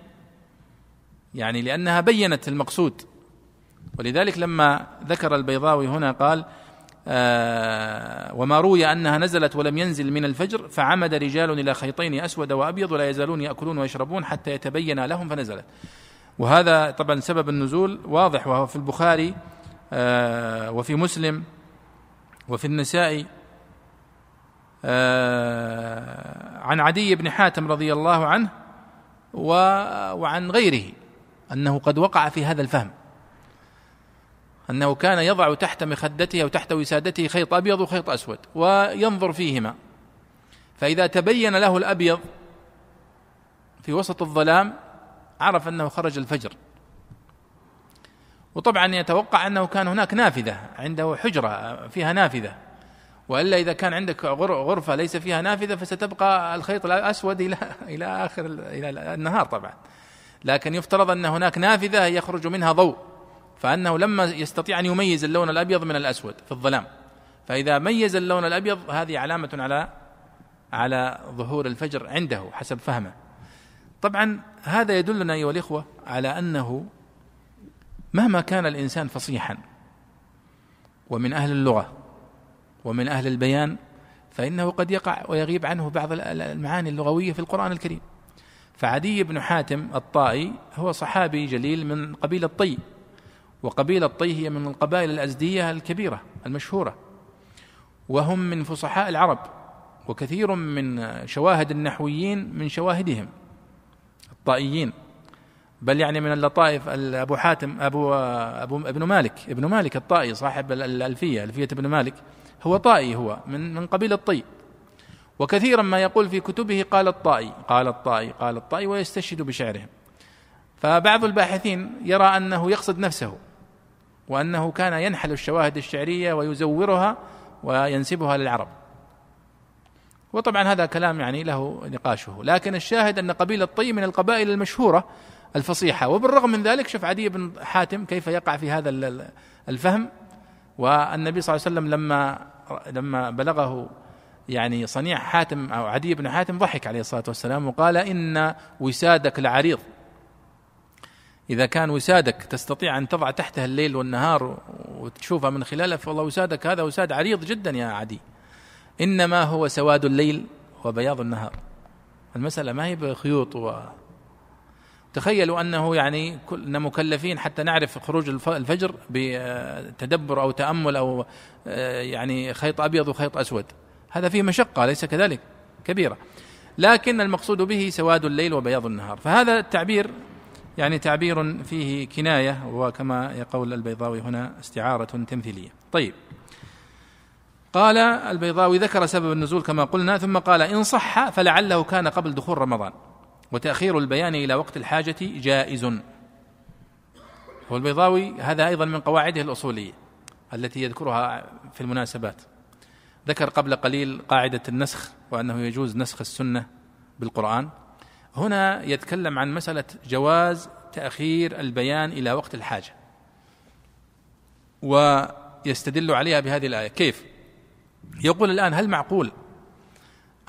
يعني لأنها بينت المقصود. ولذلك لما ذكر البيضاوي هنا قال آه وما روي أنها نزلت ولم ينزل من الفجر فعمد رجال إلى خيطين أسود وأبيض ولا يزالون يأكلون ويشربون حتى يتبين لهم فنزلت. وهذا طبعا سبب النزول واضح وهو في البخاري آه وفي مسلم وفي النسائي. آه عن عدي بن حاتم رضي الله عنه وعن غيره أنه قد وقع في هذا الفهم. أنه كان يضع تحت مخدته أو تحت وسادته خيط أبيض وخيط أسود وينظر فيهما. فإذا تبين له الأبيض في وسط الظلام عرف أنه خرج الفجر. وطبعا يتوقع أنه كان هناك نافذة عنده حجرة فيها نافذة. وإلا إذا كان عندك غرفة ليس فيها نافذة فستبقى الخيط الأسود إلى إلى آخر إلى النهار طبعا. لكن يفترض أن هناك نافذة يخرج منها ضوء. فأنه لما يستطيع أن يميز اللون الأبيض من الأسود في الظلام. فإذا ميز اللون الأبيض هذه علامة على على ظهور الفجر عنده حسب فهمه. طبعا هذا يدلنا أيها الإخوة على أنه مهما كان الإنسان فصيحا ومن أهل اللغة ومن أهل البيان فإنه قد يقع ويغيب عنه بعض المعاني اللغوية في القرآن الكريم. فعدي بن حاتم الطائي هو صحابي جليل من قبيلة طي. وقبيلة طي هي من القبائل الأزدية الكبيرة المشهورة. وهم من فصحاء العرب وكثير من شواهد النحويين من شواهدهم الطائيين. بل يعني من اللطائف أبو حاتم أبو أبو ابن مالك ابن مالك الطائي صاحب الألفية ألفية ابن مالك. هو طائي هو من من قبيل الطي وكثيرا ما يقول في كتبه قال الطائي قال الطائي قال الطائي ويستشهد بشعرهم. فبعض الباحثين يرى أنه يقصد نفسه. وأنه كان ينحل الشواهد الشعرية ويزورها وينسبها للعرب. وطبعا هذا كلام يعني له نقاشه. لكن الشاهد أن قبيله طي من القبائل المشهورة الفصيحة وبالرغم من ذلك شوف عدي بن حاتم كيف يقع في هذا الفهم. والنبي صلى الله عليه وسلم لما لما بلغه يعني صنيع حاتم أو عدي بن حاتم ضحك عليه الصلاة والسلام وقال إن وسادك لعريض. إذا كان وسادك تستطيع أن تضع تحته الليل والنهار وتشوفها من خلاله فوالله وسادك هذا وساد عريض جدا يا عدي. إنما هو سواد الليل وبياض النهار. المسألة ما هي بخيوط و تخيلوا أنه يعني كنا مكلفين حتى نعرف خروج الفجر بتدبر أو تأمل أو آه، يعني خيط أبيض وخيط أسود. هذا فيه مشقة ليس كذلك؟ كبيرة. لكن المقصود به سواد الليل وبياض النهار. فهذا التعبير يعني تعبير فيه كناية وكما يقول البيضاوي هنا استعارة تمثيلية. طيب. قال البيضاوي ذكر سبب النزول كما قلنا ثم قال إن صح فلعله كان قبل دخول رمضان. وتأخير البيان إلى وقت الحاجة جائز. هو البيضاوي هذا أيضا من قواعده الأصولية التي يذكرها في المناسبات. ذكر قبل قليل قاعدة النسخ وأنه يجوز نسخ السنة بالقرآن. هنا يتكلم عن مسألة جواز تأخير البيان إلى وقت الحاجة. ويستدل عليها بهذه الآية. كيف؟ يقول الآن هل معقول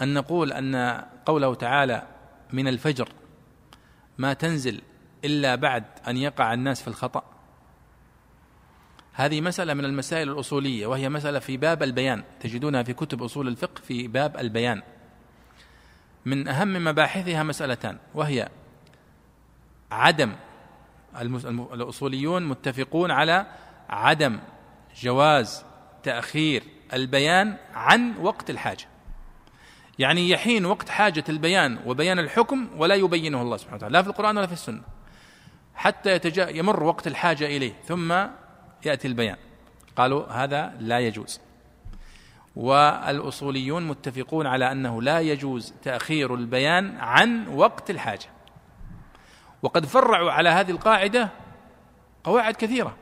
أن نقول أن قوله تعالى من الفجر ما تنزل إلا بعد أن يقع الناس في الخطأ؟ هذه مسألة من المسائل الأصولية وهي مسألة في باب البيان. تجدونها في كتب أصول الفقه في باب البيان. من أهم مباحثها مسألتان وهي عدم الأصوليون متفقون على عدم جواز تأخير البيان عن وقت الحاجة. يعني يحين وقت حاجة البيان وبيان الحكم ولا يبينه الله سبحانه وتعالى لا في القرآن ولا في السنة حتى يتجا يمر وقت الحاجة إليه ثم يأتي البيان. قالوا هذا لا يجوز. والأصوليون متفقون على أنه لا يجوز تأخير البيان عن وقت الحاجة وقد فرعوا على هذه القاعدة قواعد كثيرة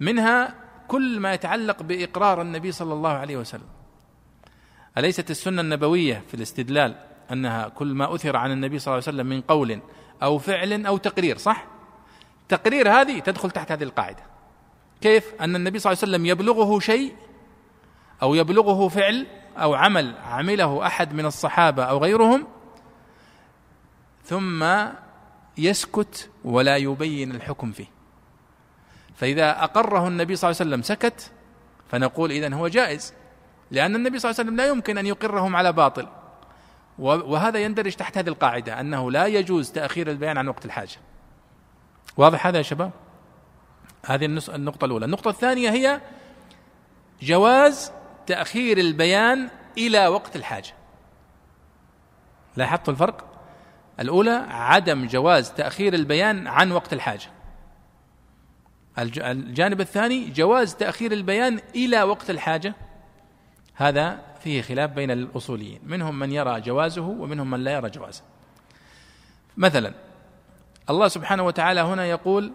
منها كل ما يتعلق بإقرار النبي صلى الله عليه وسلم أليست السنة النبوية في الاستدلال أنها كل ما أثر عن النبي صلى الله عليه وسلم من قول أو فعل أو تقرير صح؟ تقرير هذه تدخل تحت هذه القاعدة كيف؟ أن النبي صلى الله عليه وسلم يبلغه شيء أو يبلغه فعل أو عمل عمله أحد من الصحابة أو غيرهم ثم يسكت ولا يبين الحكم فيه. فإذا أقره النبي صلى الله عليه وسلم سكت فنقول إذن هو جائز لأن النبي صلى الله عليه وسلم لا يمكن أن يقرهم على باطل. وهذا يندرج تحت هذه القاعدة أنه لا يجوز تأخير البيان عن وقت الحاجة. واضح هذا يا شباب؟ هذه النقطة الأولى. النقطة الثانية هي جواز تأخير البيان إلى وقت الحاجة. لاحظت الفرق؟ الأولى عدم جواز تأخير البيان عن وقت الحاجة. الجانب الثاني جواز تأخير البيان إلى وقت الحاجة. هذا فيه خلاف بين الأصوليين. منهم من يرى جوازه ومنهم من لا يرى جوازه. مثلا الله سبحانه وتعالى هنا يقول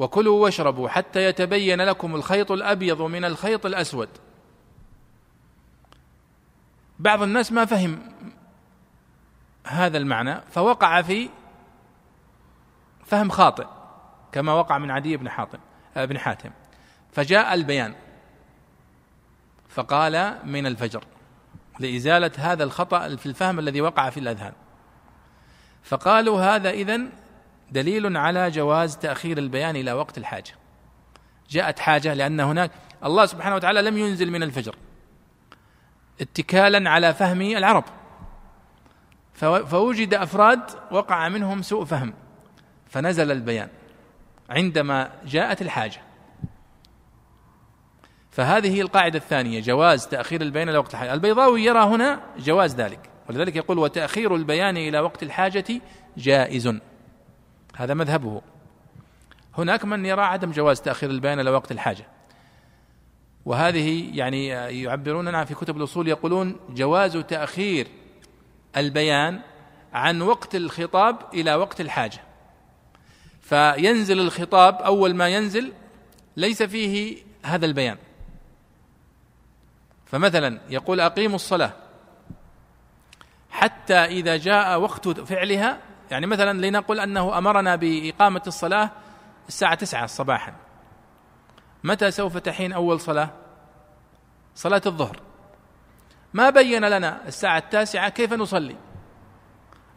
وكلوا واشربوا حتى يتبين لكم الخيط الأبيض من الخيط الأسود. بعض الناس ما فهم هذا المعنى فوقع في فهم خاطئ كما وقع من عدي بن حاتم بن حاتم. فجاء البيان فقال من الفجر لإزالة هذا الخطأ في الفهم الذي وقع في الأذهان. فقالوا هذا إذن دليل على جواز تأخير البيان إلى وقت الحاجة. جاءت حاجة لأن هناك الله سبحانه وتعالى لم ينزل من الفجر. اتكالا على فهم العرب. فوجد أفراد وقع منهم سوء فهم. فنزل البيان عندما جاءت الحاجة. فهذه هي القاعدة الثانية جواز تأخير البيان إلى وقت الحاجة. البيضاوي يرى هنا جواز ذلك. ولذلك يقول وتأخير البيان إلى وقت الحاجة جائز. هذا مذهبه. هناك من يرى عدم جواز تأخير البيان إلى وقت الحاجة. وهذه يعني يعبرون عنها في كتب الأصول يقولون جواز تأخير البيان عن وقت الخطاب إلى وقت الحاجة. فينزل الخطاب أول ما ينزل ليس فيه هذا البيان. فمثلا يقول أقيموا الصلاة. حتى إذا جاء وقت فعلها يعني مثلا لنقل أنه أمرنا بإقامة الصلاة الساعة تسعة صباحا. متى سوف تحين أول صلاة؟ صلاة الظهر. ما بين لنا الساعة التاسعة كيف نصلي؟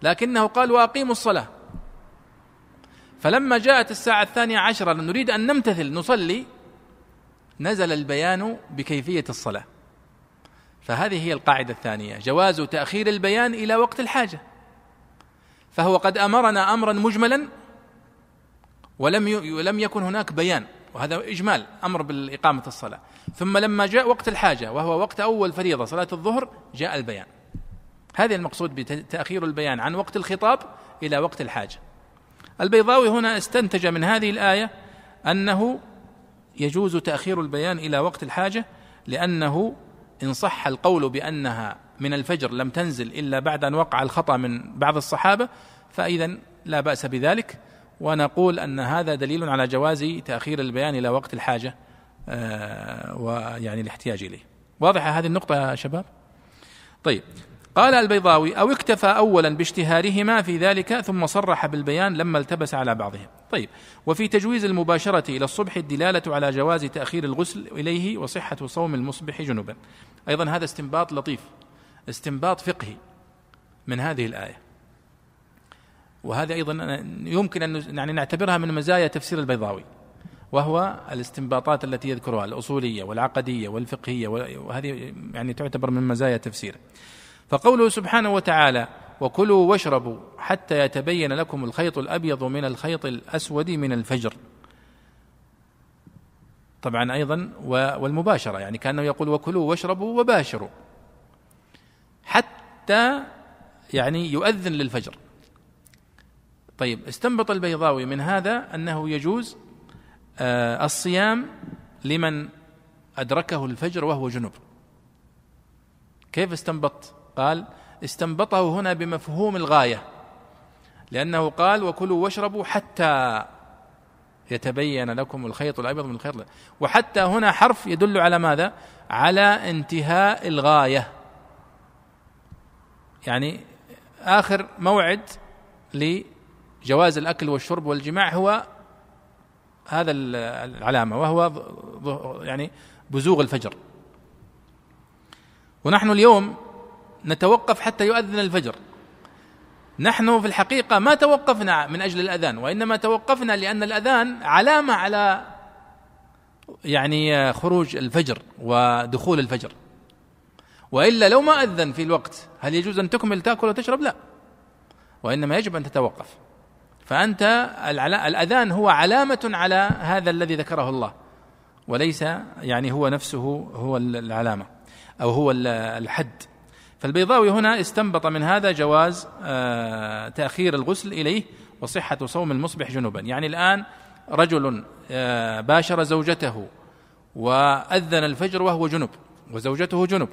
لكنه قال وأقيموا الصلاة. فلما جاءت الساعة الثانية عشرة نريد أن نمتثل نصلي نزل البيان بكيفية الصلاة. فهذه هي القاعدة الثانية. جواز تأخير البيان إلى وقت الحاجة. فهو قد أمرنا أمرا مجملا ولم ولم يكن هناك بيان وهذا إجمال أمر بالإقامة الصلاة. ثم لما جاء وقت الحاجة وهو وقت أول فريضة صلاة الظهر جاء البيان. هذا المقصود بتأخير البيان عن وقت الخطاب إلى وقت الحاجة. البيضاوي هنا استنتج من هذه الآية أنه يجوز تأخير البيان إلى وقت الحاجة لأنه إن صح القول بأنها من الفجر لم تنزل إلا بعد أن وقع الخطأ من بعض الصحابة فإذا لا بأس بذلك. ونقول أن هذا دليل على جواز تأخير البيان إلى وقت الحاجة آه، ويعني الاحتياج إليه. واضحة هذه النقطة يا شباب؟ طيب قال البيضاوي أو اكتفى أولا باشتهارهما في ذلك ثم صرح بالبيان لما التبس على بعضهم. طيب وفي تجويز المباشرة إلى الصبح الدلالة على جواز تأخير الغسل إليه وصحة صوم المصبح جنبا. أيضا هذا استنباط لطيف. استنباط فقهي من هذه الآية. وهذه أيضا يمكن أن يعني نعتبرها من مزايا تفسير البيضاوي وهو الاستنباطات التي يذكرها الأصولية والعقدية والفقهية وهذه يعني تعتبر من مزايا تفسيره. فقوله سبحانه وتعالى وكلوا واشربوا حتى يتبين لكم الخيط الأبيض من الخيط الأسود من الفجر. طبعا أيضا والمباشرة يعني كأنه يقول وكلوا واشربوا وباشروا. حتى يعني يؤذن للفجر. طيب استنبط البيضاوي من هذا أنه يجوز آه، الصيام لمن أدركه الفجر وهو جنب. كيف استنبط؟ قال استنبطه هنا بمفهوم الغاية لأنه قال وكلوا واشربوا حتى يتبين لكم الخيط الأبيض من الخيط وحتى هنا حرف يدل على ماذا؟ على انتهاء الغاية. يعني آخر موعد لجواز الأكل والشرب والجماع هو هذا العلامة وهو يعني بزوغ الفجر. ونحن اليوم نتوقف حتى يؤذن الفجر. نحن في الحقيقة ما توقفنا من أجل الأذان وإنما توقفنا لأن الأذان علامة على يعني خروج الفجر ودخول الفجر. وإلا لو ما أذن في الوقت هل يجوز أن تكمل تأكل وتشرب؟ لا. وإنما يجب أن تتوقف. فأنت الأذان هو علامة على هذا الذي ذكره الله. وليس يعني هو نفسه هو العلامة أو هو الحد. فالبيضاوي هنا استنبط من هذا جواز آه، تأخير الغسل إليه وصحة صوم المصبح جنوبا. يعني الآن رجل آه، باشر زوجته وأذن الفجر وهو جنب وزوجته جنب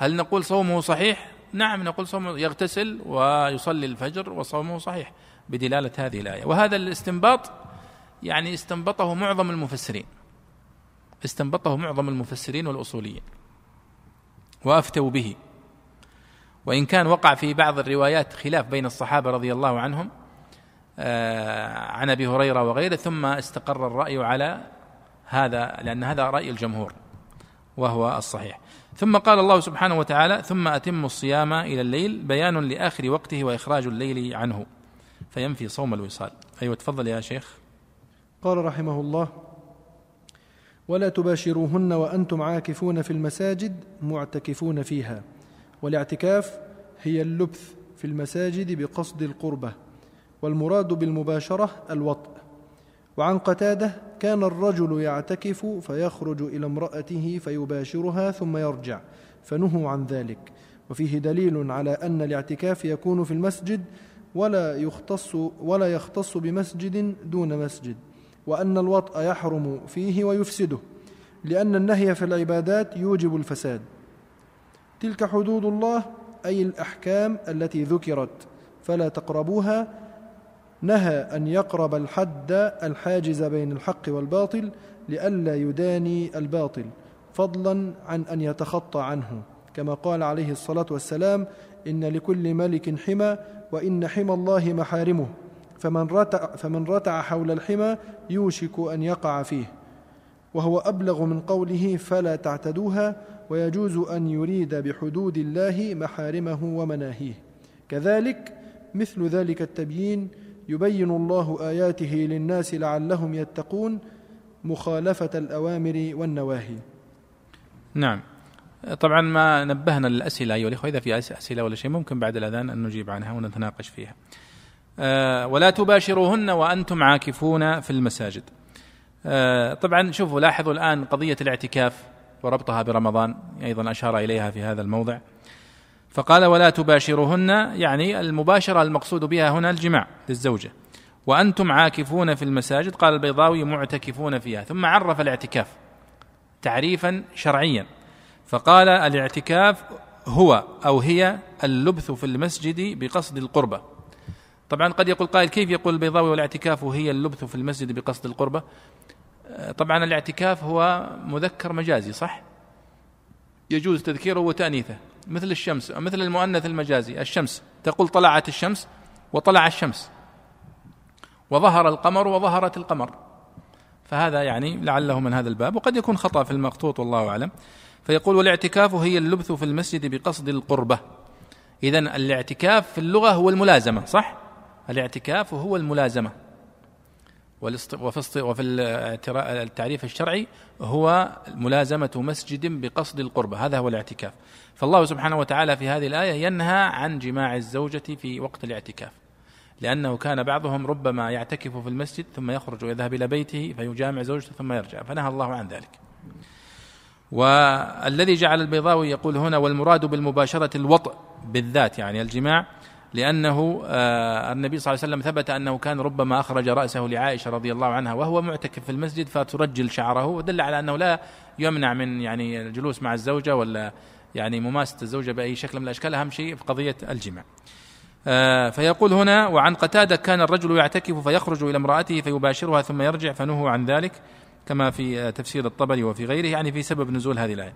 هل نقول صومه صحيح؟ نعم نقول صومه يغتسل ويصلي الفجر وصومه صحيح بدلالة هذه الآية. وهذا الاستنباط يعني استنبطه معظم المفسرين. استنبطه معظم المفسرين والأصوليين. وأفتوا به. وإن كان وقع في بعض الروايات خلاف بين الصحابة رضي الله عنهم آه، عن أبي هريرة وغيره ثم استقر الرأي على هذا لأن هذا رأي الجمهور وهو الصحيح. ثم قال الله سبحانه وتعالى ثم أتم الصيام إلى الليل بيان لآخر وقته وإخراج الليل عنه. فينفي صوم الوصال. أيوة تفضل يا شيخ. قال رحمه الله ولا تباشروهن وأنتم عاكفون في المساجد معتكفون فيها. والاعتكاف هي اللبث في المساجد بقصد القربة والمراد بالمباشرة الوطء. وعن قتادة كان الرجل يعتكف فيخرج إلى امرأته فيباشرها ثم يرجع فنهوا عن ذلك. وفيه دليل على أن الاعتكاف يكون في المسجد ولا يختص ولا يختص بمسجد دون مسجد وأن الوطء يحرم فيه ويفسده لأن النهي في العبادات يوجب الفساد. تلك حدود الله أي الأحكام التي ذكرت فلا تقربوها نهى أن يقرب الحد الحاجز بين الحق والباطل لئلا يداني الباطل فضلا عن أن يتخطى عنه. كما قال عليه الصلاة والسلام إن لكل ملك حمى وإن حمى الله محارمه. فمن رتع, فمن رتع حول الحمى يوشك أن يقع فيه. وهو أبلغ من قوله فلا تعتدوها ويجوز أن يريد بحدود الله محارمه ومناهيه. كذلك مثل ذلك التبيين يبين الله آياته للناس لعلهم يتقون مخالفة الأوامر والنواهي نعم طبعا ما نبهنا للأسئلة أيها الإخوة إذا في أسئلة ولا شيء ممكن بعد الأذان أن نجيب عنها ونتناقش فيها. أه ولا تباشروهن وأنتم عاكفون في المساجد. أه طبعا شوفوا لاحظوا الآن قضية الاعتكاف وربطها برمضان أيضا أشار إليها في هذا الموضع. فقال ولا تباشرهن يعني المباشرة المقصود بها هنا الجماع للزوجة. وأنتم عاكفون في المساجد قال البيضاوي معتكفون فيها. ثم عرف الاعتكاف تعريفا شرعيا. فقال الاعتكاف هو أو هي اللبث في المسجد بقصد القربة. طبعا قد يقول قائل كيف يقول البيضاوي والاعتكاف هي اللبث في المسجد بقصد القربة؟ طبعا الاعتكاف هو مذكر مجازي صح؟ يجوز تذكيره وتأنيثه. مثل الشمس مثل المؤنث المجازي الشمس تقول طلعت الشمس وطلع الشمس. وظهر القمر وظهرت القمر. فهذا يعني لعله من هذا الباب وقد يكون خطأ في المخطوط والله أعلم. فيقول والاعتكاف هي اللبث في المسجد بقصد القربة. إذا الاعتكاف في اللغة هو الملازمة صح؟ الاعتكاف هو الملازمة. وفي وفي التعريف الشرعي هو ملازمة مسجد بقصد القربة هذا هو الاعتكاف. فالله سبحانه وتعالى في هذه الآية ينهى عن جماع الزوجة في وقت الاعتكاف. لأنه كان بعضهم ربما يعتكف في المسجد ثم يخرج ويذهب إلى بيته فيجامع زوجته ثم يرجع فنهى الله عن ذلك. والذي جعل البيضاوي يقول هنا والمراد بالمباشرة الوطء بالذات يعني الجماع لأنه آه النبي صلى الله عليه وسلم ثبت أنه كان ربما أخرج رأسه لعائشة رضي الله عنها وهو معتكف في المسجد فترجل شعره ودل على أنه لا يمنع من يعني الجلوس مع الزوجة ولا يعني مماسة الزوجة بأي شكل من الأشكال أهم شيء في قضية الجماع آه فيقول هنا وعن قتادة كان الرجل يعتكف فيخرج إلى امرأته فيباشرها ثم يرجع فنهوا عن ذلك كما في تفسير الطبري وفي غيره يعني في سبب نزول هذه الآية.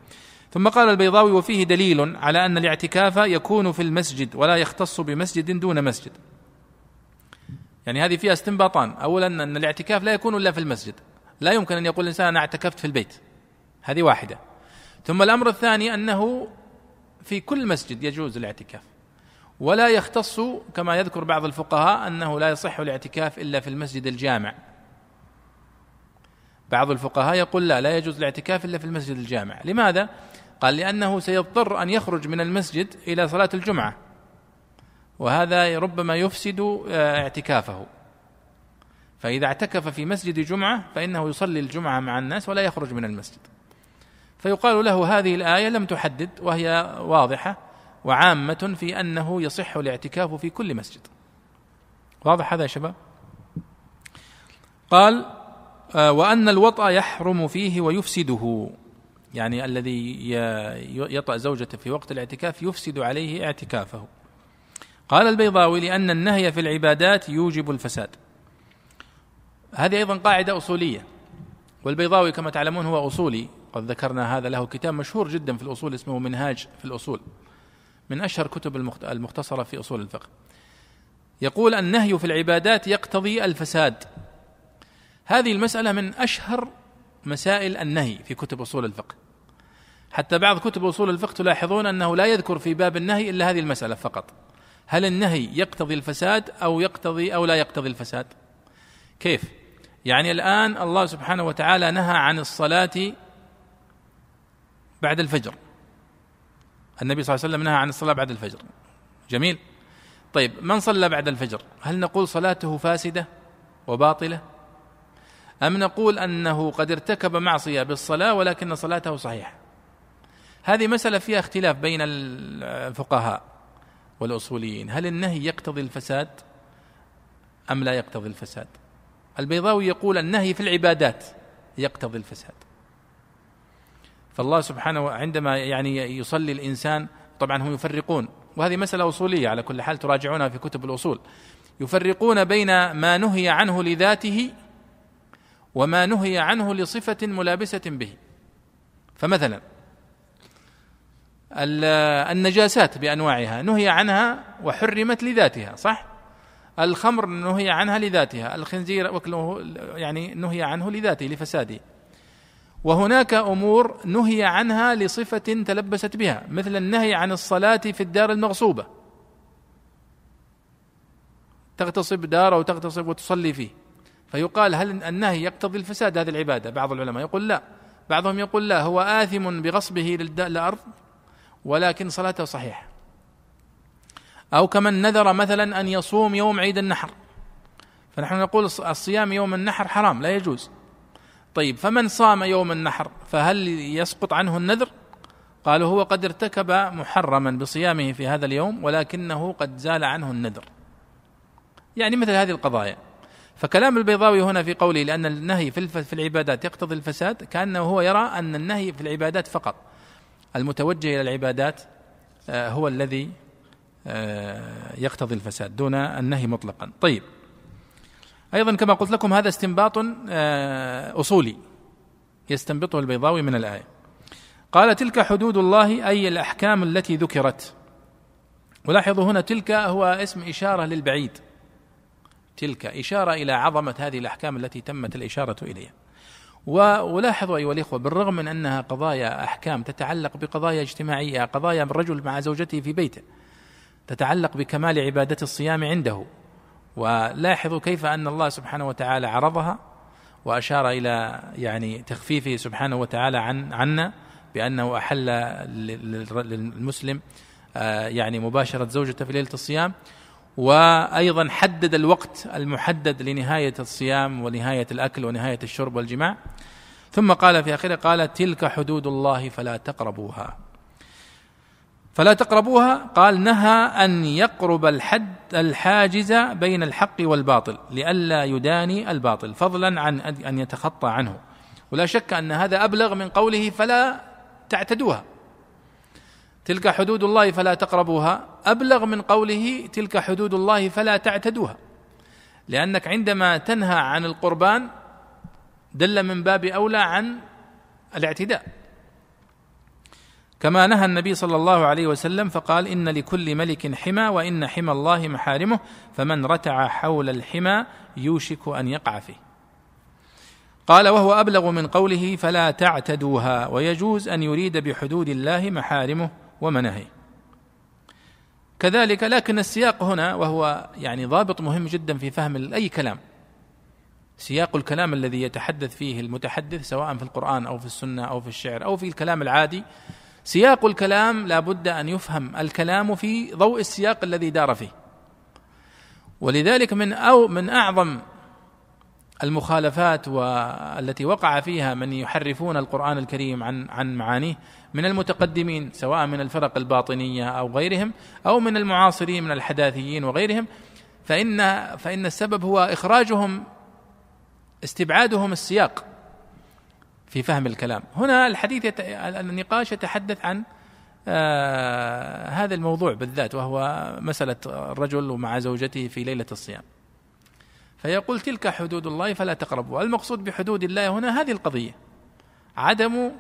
ثم قال البيضاوي وفيه دليل على أن الاعتكاف يكون في المسجد ولا يختص بمسجد دون مسجد. يعني هذه فيها استنباطان. أولا أن الاعتكاف لا يكون إلا في المسجد. لا يمكن أن يقول الإنسان أنا اعتكفت في البيت. هذه واحدة. ثم الأمر الثاني أنه في كل مسجد يجوز الاعتكاف. ولا يختص كما يذكر بعض الفقهاء أنه لا يصح الاعتكاف إلا في المسجد الجامع. بعض الفقهاء يقول لا لا يجوز الاعتكاف إلا في المسجد الجامع. لماذا؟ قال لأنه سيضطر أن يخرج من المسجد إلى صلاة الجمعة. وهذا ربما يفسد آه، اعتكافه. فإذا اعتكف في مسجد جمعة فإنه يصلي الجمعة مع الناس ولا يخرج من المسجد. فيقال له هذه الآية لم تحدد وهي واضحة وعامة في أنه يصح الاعتكاف في كل مسجد. واضح هذا يا شباب؟ قال آه، وأن الوطأ يحرم فيه ويفسده. يعني الذي يطأ زوجته في وقت الاعتكاف يفسد عليه اعتكافه. قال البيضاوي لأن النهي في العبادات يوجب الفساد. هذه أيضا قاعدة أصولية والبيضاوي كما تعلمون هو أصولي قد ذكرنا هذا له كتاب مشهور جدا في الأصول اسمه منهاج في الأصول من أشهر كتب المختصرة في أصول الفقه. يقول النهي في العبادات يقتضي الفساد. هذه المسألة من أشهر مسائل النهي في كتب أصول الفقه. حتى بعض كتب أصول الفقه تلاحظون أنه لا يذكر في باب النهي إلا هذه المسألة فقط. هل النهي يقتضي الفساد أو يقتضي أو لا يقتضي الفساد؟ كيف؟ يعني الآن الله سبحانه وتعالى نهى عن الصلاة بعد الفجر. النبي صلى الله عليه وسلم نهى عن الصلاة بعد الفجر. جميل. طيب من صلى بعد الفجر؟ هل نقول صلاته فاسدة وباطلة؟ أم نقول أنه قد ارتكب معصية بالصلاة ولكن صلاته صحيحة؟ هذه مسألة فيها اختلاف بين الفقهاء والأصوليين. هل النهي يقتضي الفساد أم لا يقتضي الفساد؟ البيضاوي يقول النهي في العبادات يقتضي الفساد. فالله سبحانه عندما يعني يصلي الإنسان طبعا هم يفرقون. وهذه مسألة أصولية على كل حال تراجعونها في كتب الأصول. يفرقون بين ما نهي عنه لذاته وما نهي عنه لصفة ملابسة به. فمثلا النجاسات بأنواعها نهي عنها وحرمت لذاتها صح؟ الخمر نهي عنها لذاتها الخنزير وكله يعني نهي عنه لذاته لفساده. وهناك أمور نهي عنها لصفة تلبست بها مثل النهي عن الصلاة في الدار المغصوبة. تغتصب دار أو تغتصب وتصلي فيه. فيقال هل النهي يقتضي الفساد هذه العبادة؟ بعض العلماء يقول لا. بعضهم يقول لا هو آثم بغصبه للأرض ولكن صلاته صحيحة. أو كمن نذر مثلا أن يصوم يوم عيد النحر. فنحن نقول الصيام يوم النحر حرام لا يجوز. طيب فمن صام يوم النحر فهل يسقط عنه النذر؟ قالوا هو قد ارتكب محرما بصيامه في هذا اليوم ولكنه قد زال عنه النذر. يعني مثل هذه القضايا. فكلام البيضاوي هنا في قوله لأن النهي في العبادات يقتضي الفساد كأنه هو يرى أن النهي في العبادات فقط. المتوجه إلى العبادات آه، هو الذي آه، يقتضي الفساد دون النهي مطلقا. طيب أيضا كما قلت لكم هذا استنباط آه، أصولي يستنبطه البيضاوي من الآية. قال تلك حدود الله أي الأحكام التي ذكرت. ولاحظوا هنا تلك هو اسم إشارة للبعيد. تلك إشارة إلى عظمة هذه الأحكام التي تمت الإشارة إليها. ولاحظوا أيها الإخوة بالرغم من أنها قضايا أحكام تتعلق بقضايا اجتماعية قضايا الرجل مع زوجته في بيته تتعلق بكمال عبادة الصيام عنده ولاحظوا كيف أن الله سبحانه وتعالى عرضها وأشار إلى يعني تخفيفه سبحانه وتعالى عن عنا بأنه أحل للمسلم آه، يعني مباشرة زوجته في ليلة الصيام وأيضا حدد الوقت المحدد لنهاية الصيام ونهاية الأكل ونهاية الشرب والجماع. ثم قال في آخره قال تلك حدود الله فلا تقربوها. فلا تقربوها. قال نهى أن يقرب الحد الحاجز بين الحق والباطل لئلا يداني الباطل فضلا عن ان يتخطى عنه. ولا شك أن هذا أبلغ من قوله فلا تعتدوها. تلك حدود الله فلا تقربوها. أبلغ من قوله تلك حدود الله فلا تعتدوها. لأنك عندما تنهى عن القربان دل من باب أولى عن الاعتداء. كما نهى النبي صلى الله عليه وسلم فقال إن لكل ملك حمى وإن حمى الله محارمه فمن رتع حول الحمى يوشك أن يقع فيه. قال وهو أبلغ من قوله فلا تعتدوها ويجوز أن يريد بحدود الله محارمه ومناهيه كذلك لكن السياق هنا وهو يعني ضابط مهم جدا في فهم أي كلام. سياق الكلام الذي يتحدث فيه المتحدث سواء في القرآن أو في السنة أو في الشعر أو في الكلام العادي سياق الكلام لا بد أن يفهم الكلام في ضوء السياق الذي دار فيه. ولذلك من أو من أعظم المخالفات والتي وقع فيها من يحرفون القرآن الكريم عن عن معانيه من المتقدمين سواء من الفرق الباطنية أو غيرهم أو من المعاصرين من الحداثيين وغيرهم فإن فإن السبب هو إخراجهم استبعادهم السياق. في فهم الكلام. هنا الحديث يت... النقاش يتحدث عن آه هذا الموضوع بالذات وهو مسألة الرجل مع زوجته في ليلة الصيام. فيقول تلك حدود الله فلا تقربوا. المقصود بحدود الله هنا هذه القضية. عدم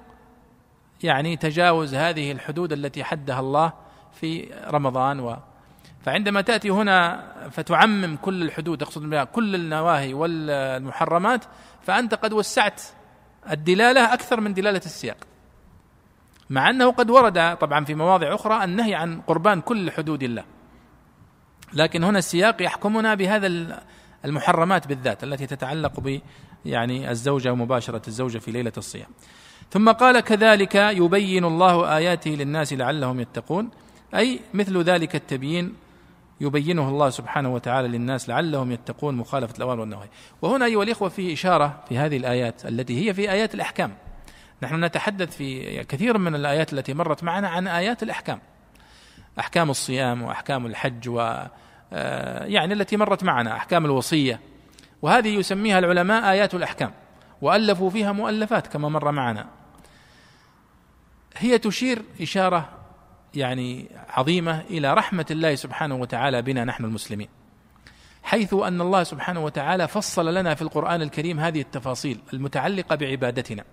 يعني تجاوز هذه الحدود التي حدها الله في رمضان و فعندما تأتي هنا فتعمم كل الحدود تقصد بها كل النواهي والمحرمات فأنت قد وسعت الدلالة أكثر من دلالة السياق. مع أنه قد ورد طبعا في مواضع أخرى النهي عن قربان كل حدود الله. لكن هنا السياق يحكمنا بهذا المحرمات بالذات التي تتعلق يعني الزوجة ومباشرة الزوجة في ليلة الصيام. ثم قال كذلك يبين الله آياته للناس لعلهم يتقون أي مثل ذلك التبيين يبينه الله سبحانه وتعالى للناس لعلهم يتقون مخالفة الأوامر والنواهي وهنا أيها الإخوة في إشارة في هذه الآيات التي هي في آيات الأحكام. نحن نتحدث في كثير من الآيات التي مرت معنا عن آيات الأحكام. أحكام الصيام وأحكام الحج و آه، يعني التي مرت معنا أحكام الوصية. وهذه يسميها العلماء آيات الأحكام. وألفوا فيها مؤلفات كما مر معنا. هي تشير إشارة يعني عظيمة إلى رحمة الله سبحانه وتعالى بنا نحن المسلمين. حيث أن الله سبحانه وتعالى فصل لنا في القرآن الكريم هذه التفاصيل المتعلقة بعبادتنا.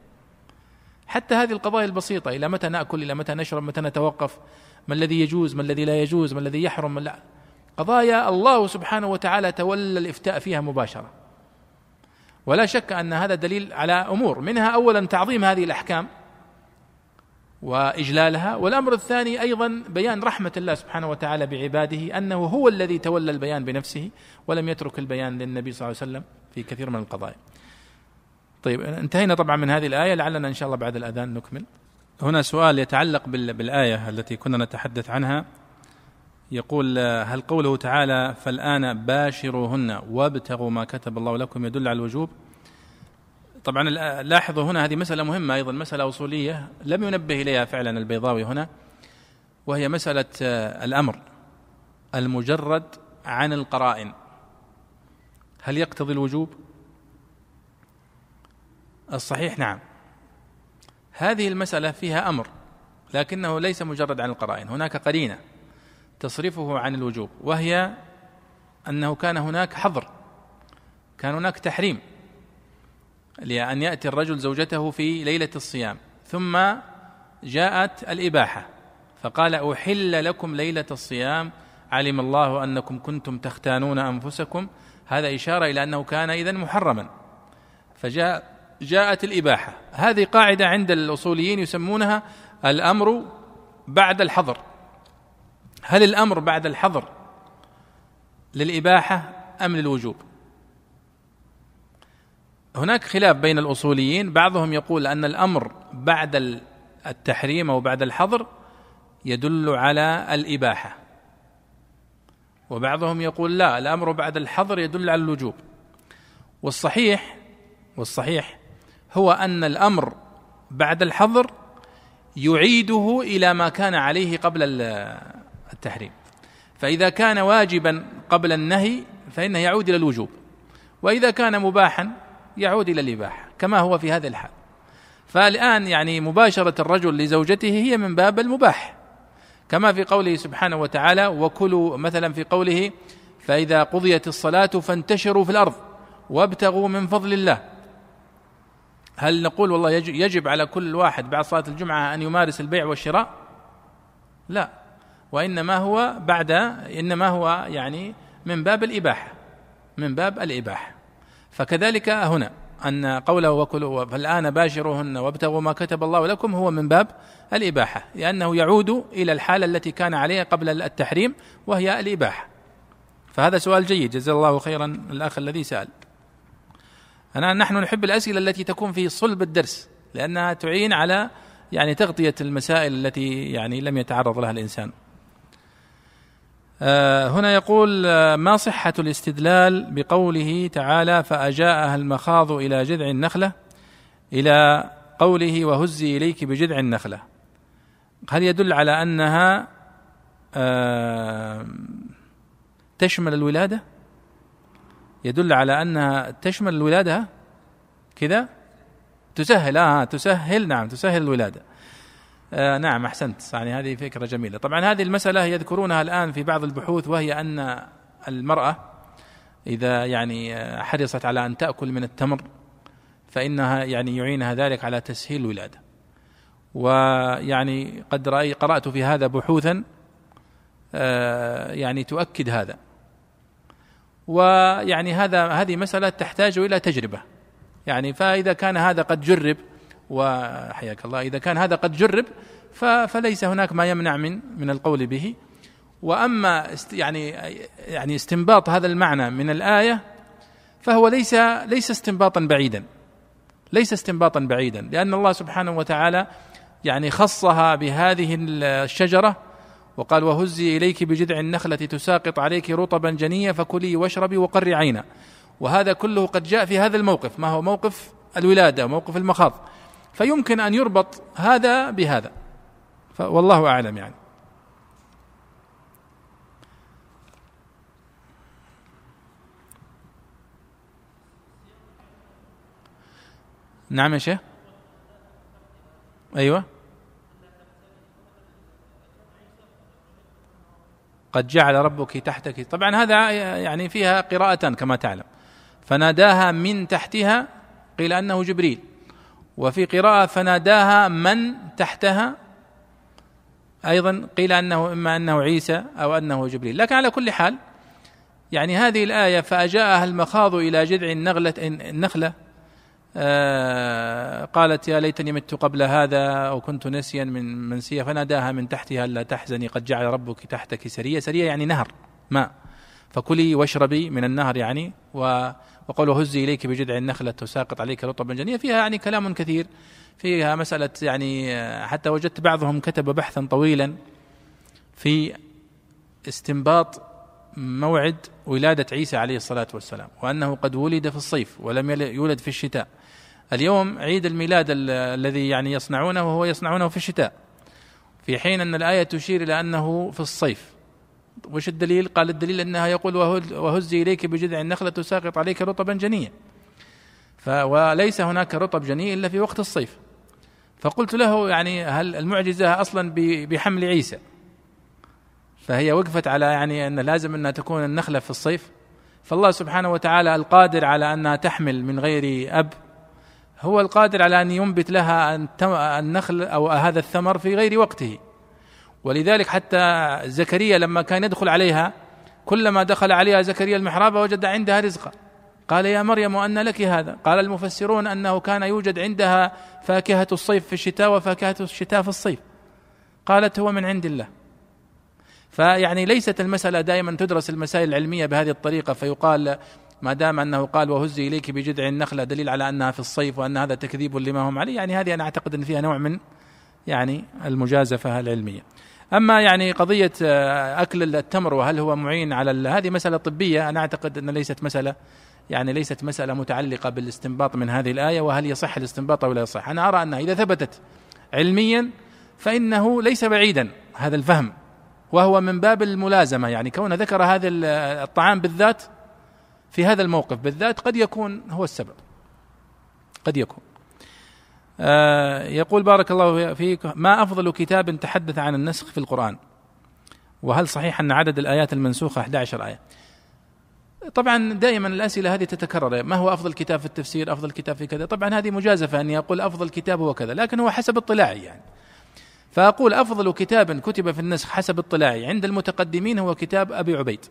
حتى هذه القضايا البسيطة إلى متى نأكل؟ إلى متى نشرب؟ متى نتوقف؟ ما الذي يجوز؟ ما الذي لا يجوز؟ ما الذي يحرم؟ ما لا. قضايا الله سبحانه وتعالى تولى الإفتاء فيها مباشرة. ولا شك أن هذا دليل على أمور منها أولا تعظيم هذه الأحكام. وإجلالها والأمر الثاني أيضا بيان رحمة الله سبحانه وتعالى بعباده أنه هو الذي تولى البيان بنفسه ولم يترك البيان للنبي صلى الله عليه وسلم في كثير من القضايا. طيب انتهينا طبعا من هذه الآية لعلنا إن شاء الله بعد الأذان نكمل. هنا سؤال يتعلق بالآية التي كنا نتحدث عنها يقول هل قوله تعالى فالآن باشروهن وابتغوا ما كتب الله لكم يدل على الوجوب؟ طبعا لاحظوا هنا هذه مسألة مهمة أيضا مسألة أصولية لم ينبه إليها فعلا البيضاوي هنا وهي مسألة آه، الأمر المجرد عن القرائن. هل يقتضي الوجوب؟ الصحيح نعم. هذه المسألة فيها أمر لكنه ليس مجرد عن القرائن هناك قرينة تصرفه عن الوجوب وهي أنه كان هناك حظر كان هناك تحريم. لأن يأتي الرجل زوجته في ليلة الصيام. ثم جاءت الإباحة. فقال أحل لكم ليلة الصيام. علم الله أنكم كنتم تختانون أنفسكم. هذا إشارة إلى أنه كان إذن محرما. فجاء جاءت الإباحة. هذه قاعدة عند الأصوليين يسمونها الأمر بعد الحظر. هل الأمر بعد الحظر للإباحة أم للوجوب؟ هناك خلاف بين الأصوليين. بعضهم يقول أن الأمر بعد التحريم أو بعد الحظر يدل على الإباحة. وبعضهم يقول لا الأمر بعد الحظر يدل على الوجوب والصحيح والصحيح هو أن الأمر بعد الحظر يعيده إلى ما كان عليه قبل التحريم. فإذا كان واجبا قبل النهي فإنه يعود إلى الوجوب وإذا كان مباحا يعود إلى الإباحة كما هو في هذا الحال. فالآن يعني مباشرة الرجل لزوجته هي من باب المباح. كما في قوله سبحانه وتعالى وكلوا مثلا في قوله فإذا قضيت الصلاة فانتشروا في الأرض وابتغوا من فضل الله. هل نقول والله يجب على كل واحد بعد صلاة الجمعة أن يمارس البيع والشراء؟ لا. وإنما هو بعد إنما هو يعني من باب الإباحة. من باب الإباحة. فكذلك هنا أن قوله وكلوا فالآن باشروهن وابتغوا ما كتب الله لكم هو من باب الإباحة لأنه يعود إلى الحالة التي كان عليها قبل التحريم وهي الإباحة. فهذا سؤال جيد جزا الله خيرا الأخ الذي سأل. أنا نحن نحب الأسئلة التي تكون في صلب الدرس لأنها تعين على يعني تغطية المسائل التي يعني لم يتعرض لها الإنسان. هنا يقول آه، ما صحة الاستدلال بقوله تعالى فأجاءها المخاض إلى جذع النخلة إلى قوله وهزي إليك بجذع النخلة. هل يدل على أنها آه، تشمل الولادة؟ يدل على أنها تشمل الولادة؟ كذا؟ تسهل آه تسهل نعم تسهل الولادة. آه نعم أحسنت. يعني هذه فكرة جميلة. طبعا هذه المسألة يذكرونها الآن في بعض البحوث وهي أن المرأة إذا يعني آه، حرصت على أن تأكل من التمر فإنها يعني يعينها ذلك على تسهيل الولادة. ويعني قد رأي قرأت في هذا بحوثا آه يعني تؤكد هذا. ويعني هذا هذه مسألة تحتاج إلى تجربة. يعني فإذا كان هذا قد جرب وحياك الله. إذا كان هذا قد جرب فليس هناك ما يمنع من من القول به. وأما يعني يعني استنباط هذا المعنى من الآية فهو ليس ليس استنباطا بعيدا. ليس استنباطا بعيدا لأن الله سبحانه وتعالى يعني خصها بهذه الشجرة وقال وهزي إليك بجذع النخلة تساقط عليك رطبا جنيا فكلي واشربي وقري عينا. وهذا كله قد جاء في هذا الموقف. ما هو موقف الولادة موقف المخاض. فيمكن أن يربط هذا بهذا. والله أعلم يعني. نعم يا شيخ. أيوه. قد جعل ربك تحتك. طبعا هذا يعني فيها قراءتان كما تعلم. فناداها من تحتها قيل أنه جبريل. وفي قراءة فناداها من تحتها؟ أيضا قيل أنه إما أنه عيسى أو أنه جبريل. لكن على كل حال يعني هذه الآية فأجاءها المخاض إلى جذع النغله النخلة. آه قالت يا ليتني مت قبل هذا أو كنت نسيا من منسية. فناداها من تحتها لا تحزني قد جعل ربك تحتك سرية. سرية يعني نهر ماء. فكلي واشربي من النهر يعني وقول هزي إليك بجذع النخلة تساقط عليك رطبا جنيا فيها يعني كلام كثير. فيها مسألة يعني حتى وجدت بعضهم كتب بحثا طويلا في استنباط موعد ولادة عيسى عليه الصلاة والسلام وأنه قد ولد في الصيف ولم يولد في الشتاء. اليوم عيد الميلاد الذي يعني يصنعونه وهو يصنعونه في الشتاء في حين أن الآية تشير إلى أنه في الصيف. وش الدليل؟ قال الدليل أنها يقول وهزي إليك بجذع النخلة تساقط عليك رطبا جنيا. وليس هناك رطب جني إلا في وقت الصيف. فقلت له يعني هل المعجزة أصلا بحمل عيسى؟ فهي وقفت على يعني أن لازم أنها تكون النخلة في الصيف. فالله سبحانه وتعالى القادر على أنها تحمل من غير أب هو القادر على أن ينبت لها النخل أو هذا الثمر في غير وقته. ولذلك حتى زكريا لما كان يدخل عليها كلما دخل عليها زكريا المحراب وجد عندها رزقا. قال يا مريم أن لك هذا؟ قال المفسرون أنه كان يوجد عندها فاكهة الصيف في الشتاء وفاكهة الشتاء في الصيف. قالت هو من عند الله. فيعني ليست المسألة دائما تدرس المسائل العلمية بهذه الطريقة فيقال ما دام أنه قال وهزي إليك بجذع النخلة دليل على أنها في الصيف وأن هذا تكذيب لما هم عليه. يعني هذه أنا أعتقد أن فيها نوع من يعني المجازفة العلمية. أما يعني قضية آه، أكل التمر وهل هو معين على هذه مسألة طبية. أنا أعتقد أن ليست مسألة يعني ليست مسألة متعلقة بالاستنباط من هذه الآية وهل يصح الاستنباط أو لا يصح، أنا أرى أنها إذا ثبتت علميا فإنه ليس بعيدا هذا الفهم وهو من باب الملازمة. يعني كونه ذكر هذا الطعام بالذات في هذا الموقف بالذات قد يكون هو السبب قد يكون. يقول بارك الله فيك ما أفضل كتاب تحدث عن النسخ في القرآن؟ وهل صحيح أن عدد الآيات المنسوخة 11 آية؟ طبعا دائما الأسئلة هذه تتكرر ما هو أفضل كتاب في التفسير أفضل كتاب في كذا؟ طبعا هذه مجازفة اني أقول أفضل كتاب هو كذا لكن هو حسب اطلاعي يعني. فأقول أفضل كتاب كتب في النسخ حسب اطلاعي عند المتقدمين هو كتاب أبي عبيد.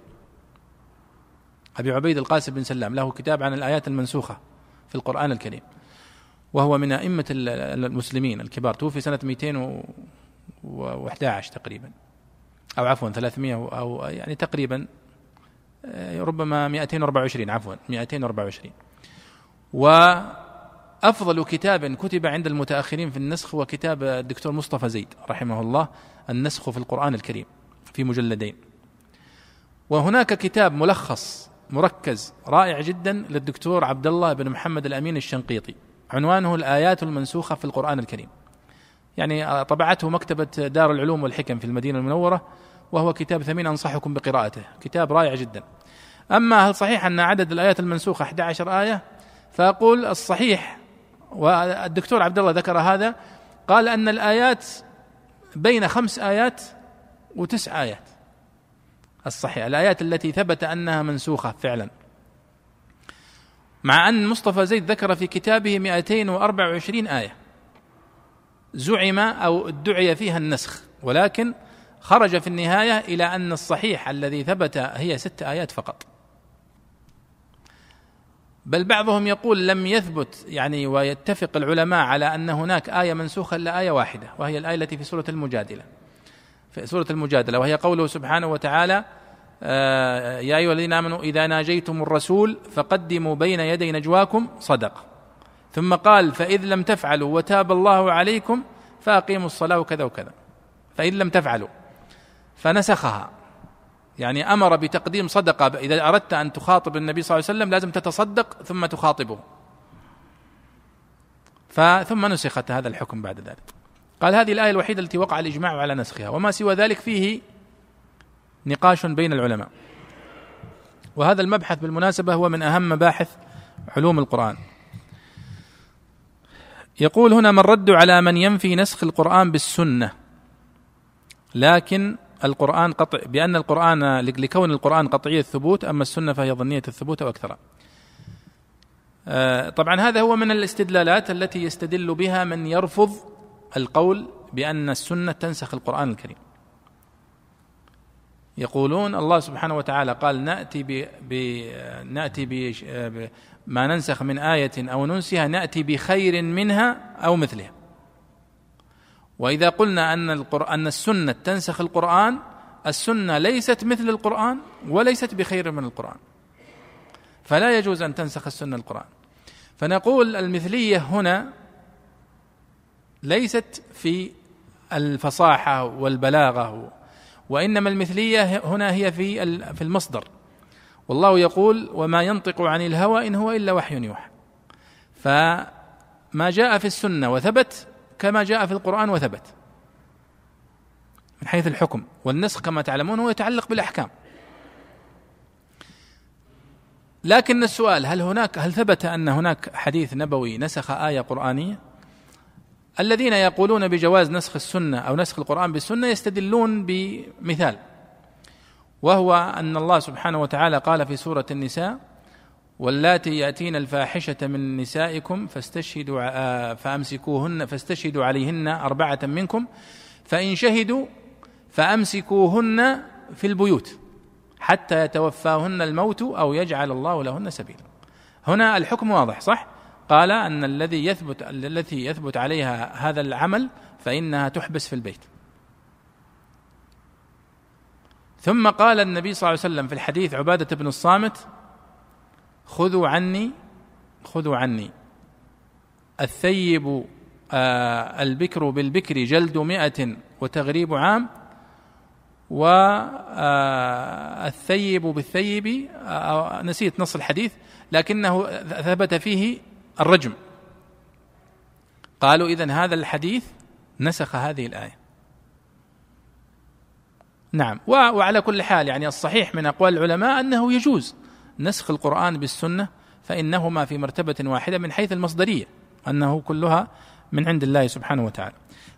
أبي عبيد القاسم بن سلام له كتاب عن الآيات المنسوخة في القرآن الكريم. وهو من أئمة المسلمين الكبار. توفي سنة 211 تقريبا. أو عفوا 300 أو يعني تقريبا آه، ربما 224 عفوا 224 وأفضل كتاب كتب عند المتأخرين في النسخ هو كتاب الدكتور مصطفى زيد رحمه الله النسخ في القرآن الكريم في مجلدين. وهناك كتاب ملخص مركز رائع جدا للدكتور عبد الله بن محمد الأمين الشنقيطي. عنوانه الآيات المنسوخة في القرآن الكريم. يعني طبعته مكتبة دار العلوم والحكم في المدينة المنورة وهو كتاب ثمين أنصحكم بقراءته. كتاب رائع جدا. أما هل صحيح أن عدد الآيات المنسوخة 11 آية؟ فأقول الصحيح والدكتور عبد الله ذكر هذا قال أن الآيات بين خمس آيات وتسع آيات. الصحيح. الآيات التي ثبت أنها منسوخة فعلا. مع أن مصطفى زيد ذكر في كتابه 224 آية. زعم أو ادعي فيها النسخ ولكن خرج في النهاية إلى أن الصحيح الذي ثبت هي ست آيات فقط. بل بعضهم يقول لم يثبت يعني ويتفق العلماء على أن هناك آية منسوخة إلا آية واحدة وهي الآية التي في سورة المجادلة. في سورة المجادلة وهي قوله سبحانه وتعالى يا أيها الذين آمنوا إذا ناجيتم الرسول فقدموا بين يدي نجواكم صدقة ثم قال فإذ لم تفعلوا وتاب الله عليكم فأقيموا الصلاة وكذا وكذا. فإن لم تفعلوا فنسخها. يعني أمر بتقديم صدقة. إذا أردت أن تخاطب النبي صلى الله عليه وسلم لازم تتصدق ثم تخاطبه. ثم نسخت هذا الحكم بعد ذلك. قال هذه الآية الوحيدة التي وقع الإجماع على نسخها. وما سوى ذلك فيه نقاش بين العلماء. وهذا المبحث بالمناسبة هو من أهم مباحث علوم القرآن. يقول هنا من رد على من ينفي نسخ القرآن بالسنة لكن القرآن قطع بأن القرآن لكون القرآن قطعي الثبوت أما السنة فهي ظنية الثبوت أو أكثر. آه، طبعا هذا هو من الاستدلالات التي يستدل بها من يرفض القول بأن السنة تنسخ القرآن الكريم. يقولون الله سبحانه وتعالى قال نأتي ب, ب نأتي ب ما ننسخ من آية أو ننسها نأتي بخير منها أو مثلها. وإذا قلنا أن القران أن السنة تنسخ القرآن السنة ليست مثل القرآن وليست بخير من القرآن. فلا يجوز أن تنسخ السنة القرآن. فنقول المثلية هنا ليست في الفصاحة والبلاغة وإنما المثلية هنا هي في في المصدر. والله يقول وما ينطق عن الهوى إن هو إلا وحي يوحى. فما جاء في السنة وثبت كما جاء في القرآن وثبت. من حيث الحكم. والنسخ كما تعلمون هو يتعلق بالأحكام. لكن السؤال هل هناك هل ثبت أن هناك حديث نبوي نسخ آية قرآنية؟ الذين يقولون بجواز نسخ السنة أو نسخ القرآن بالسنة يستدلون بمثال وهو أن الله سبحانه وتعالى قال في سورة النساء واللاتي يأتين الفاحشة من نسائكم فاستشهدوا آه، فأمسكوهن فاستشهدوا عليهن أربعة منكم فإن شهدوا فأمسكوهن في البيوت حتى يتوفاهن الموت أو يجعل الله لهن سبيلا. هنا الحكم واضح صح؟ قال أن الذي يثبت التي يثبت عليها هذا العمل فإنها تحبس في البيت. ثم قال النبي صلى الله عليه وسلم في الحديث عبادة بن الصامت خذوا عني خذوا عني. الثيب آه البكر بالبكر جلد مئة وتغريب عام والثيب آه بالثيب آه نسيت نص الحديث لكنه ثبت فيه الرجم. قالوا إذن هذا الحديث نسخ هذه الآية. نعم. وعلى كل حال يعني الصحيح من أقوال العلماء أنه يجوز نسخ القرآن بالسنة فإنهما في مرتبة واحدة من حيث المصدرية أنه كلها من عند الله سبحانه وتعالى.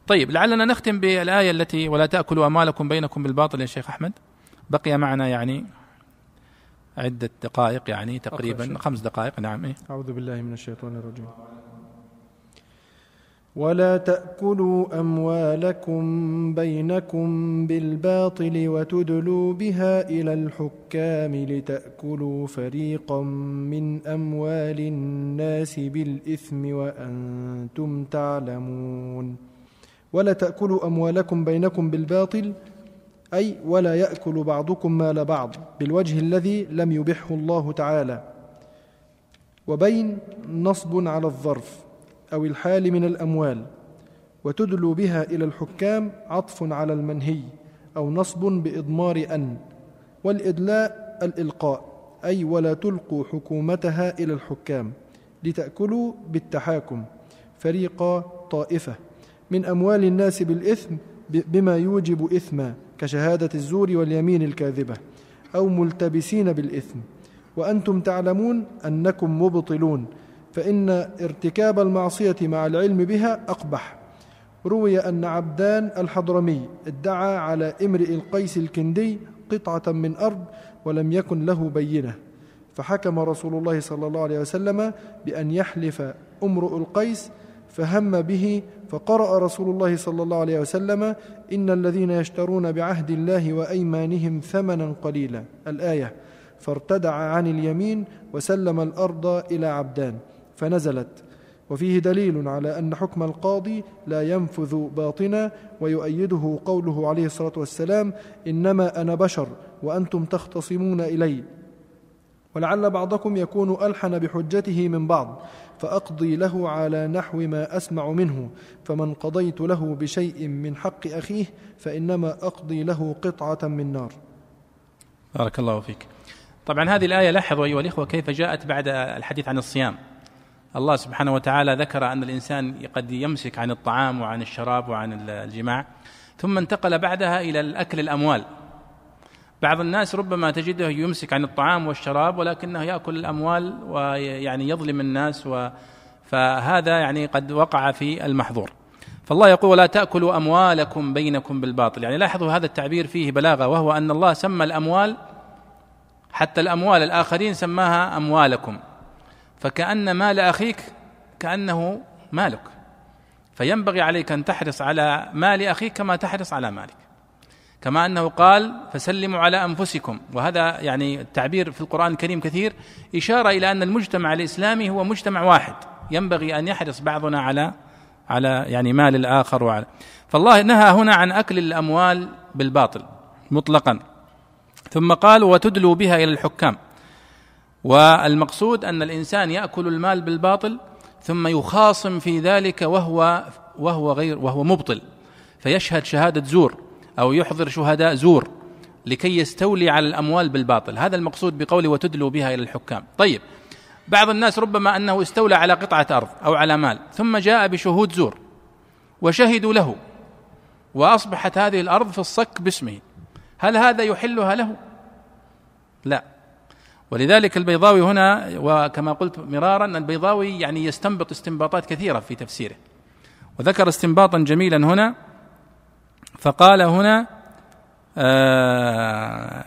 طيب لعلنا نختم بالآية التي ولا تأكلوا أموالكم بينكم بالباطل يا شيخ أحمد. بقي معنا يعني عدة دقائق يعني تقريبا خمس دقائق نعم إيه؟ أعوذ بالله من الشيطان الرجيم. ولا تأكلوا أموالكم بينكم بالباطل وتدلوا بها إلى الحكام لتأكلوا فريقا من أموال الناس بالإثم وأنتم تعلمون. ولا تأكلوا أموالكم بينكم بالباطل أي ولا يأكل بعضكم مال بعض بالوجه الذي لم يبحه الله تعالى. وبين نصب على الظرف أو الحال من الأموال وتدلو بها إلى الحكام عطف على المنهي أو نصب بإضمار أن والإدلاء الإلقاء أي ولا تلقوا حكومتها إلى الحكام لتأكلوا بالتحاكم فريق طائفة من أموال الناس بالإثم بما يوجب إثما. كشهادة الزور واليمين الكاذبة أو ملتبسين بالإثم. وأنتم تعلمون أنكم مبطلون فإن ارتكاب المعصية مع العلم بها أقبح. روي أن عبدان الحضرمي ادعى على امرئ القيس الكندي قطعة من أرض ولم يكن له بينة. فحكم رسول الله صلى الله عليه وسلم بأن يحلف امرؤ القيس فهم به فقرأ رسول الله صلى الله عليه وسلم إن الذين يشترون بعهد الله وأيمانهم ثمنا قليلا. الآية فارتدع عن اليمين وسلم الأرض إلى عبدان. فنزلت وفيه دليل على أن حكم القاضي لا ينفذ باطنا ويؤيده قوله عليه الصلاة والسلام إنما أنا بشر وأنتم تختصمون إلي. ولعل بعضكم يكون ألحن بحجته من بعض. فأقضي له على نحو ما أسمع منه فمن قضيت له بشيء من حق أخيه فإنما أقضي له قطعة من نار. بارك الله فيك. طبعا هذه الآية لاحظوا أيها الإخوة كيف جاءت بعد الحديث عن الصيام. الله سبحانه وتعالى ذكر أن الإنسان قد يمسك عن الطعام وعن الشراب وعن الجماع ثم انتقل بعدها إلى الأكل الأموال. بعض الناس ربما تجده يمسك عن الطعام والشراب ولكنه يأكل الأموال ويعني يظلم الناس و فهذا يعني قد وقع في المحظور. فالله يقول ولا تأكلوا أموالكم بينكم بالباطل. يعني لاحظوا هذا التعبير فيه بلاغة وهو أن الله سمى الأموال حتى الأموال الآخرين سماها أموالكم. فكأن مال أخيك كأنه مالك. فينبغي عليك أن تحرص على مال أخيك كما تحرص على مالك. كما أنه قال فسلموا على أنفسكم. وهذا يعني التعبير في القرآن الكريم كثير. إشارة إلى أن المجتمع الإسلامي هو مجتمع واحد. ينبغي أن يحرص بعضنا على على يعني مال الآخر وعلى. فالله نهى هنا عن أكل الأموال بالباطل مطلقا. ثم قال وتدلوا بها إلى الحكام. والمقصود أن الإنسان يأكل المال بالباطل ثم يخاصم في ذلك وهو وهو غير وهو مبطل. فيشهد شهادة زور. أو يحضر شهداء زور لكي يستولي على الأموال بالباطل. هذا المقصود بقوله وتدلوا بها إلى الحكام. طيب بعض الناس ربما أنه استولى على قطعة أرض أو على مال ثم جاء بشهود زور وشهدوا له وأصبحت هذه الأرض في الصك باسمه. هل هذا يحلها له؟ لا. ولذلك البيضاوي هنا وكما قلت مرارا البيضاوي يعني يستنبط استنباطات كثيرة في تفسيره. وذكر استنباطا جميلا هنا فقال هنا آه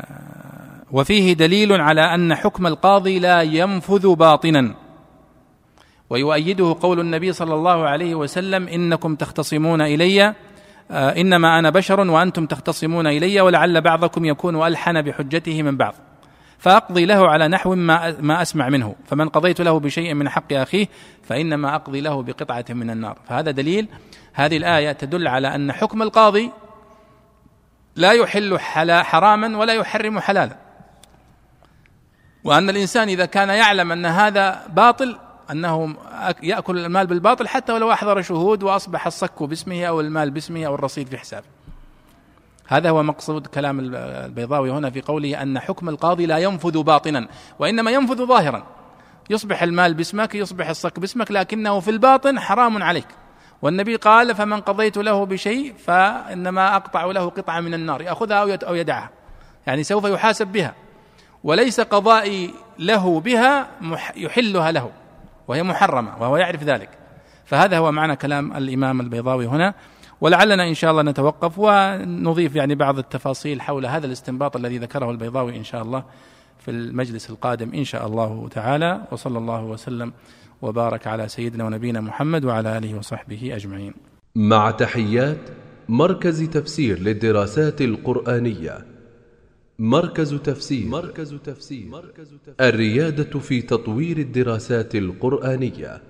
وفيه دليل على أن حكم القاضي لا ينفذ باطنا. ويؤيده قول النبي صلى الله عليه وسلم إنكم تختصمون إلي آه إنما أنا بشر وأنتم تختصمون إلي ولعل بعضكم يكون ألحن بحجته من بعض. فأقضي له على نحو ما ما أسمع منه. فمن قضيت له بشيء من حق أخيه فإنما أقضي له بقطعة من النار. فهذا دليل. هذه الآية تدل على أن حكم القاضي لا يحل حلا حراما ولا يحرم حلالا. وأن الإنسان إذا كان يعلم أن هذا باطل أنه يأكل المال بالباطل حتى ولو أحضر شهود وأصبح الصك باسمه أو المال باسمه أو الرصيد في حسابه. هذا هو مقصود كلام البيضاوي هنا في قوله أن حكم القاضي لا ينفذ باطنا وإنما ينفذ ظاهرا. يصبح المال باسمك يصبح الصك باسمك لكنه في الباطن حرام عليك. والنبي قال فمن قضيت له بشيء فإنما أقطع له قطعة من النار يأخذها أو يدعها يعني سوف يحاسب بها وليس قضائي له بها يحلها له وهي محرمة وهو يعرف ذلك. فهذا هو معنى كلام الإمام البيضاوي هنا ولعلنا إن شاء الله نتوقف ونضيف يعني بعض التفاصيل حول هذا الاستنباط الذي ذكره البيضاوي إن شاء الله في المجلس القادم إن شاء الله تعالى وصلى الله وسلم وبارك على سيدنا ونبينا محمد وعلى آله وصحبه أجمعين. مع تحيات مركز تفسير للدراسات القرآنية. مركز تفسير مركز تفسير الريادة في تطوير الدراسات القرآنية.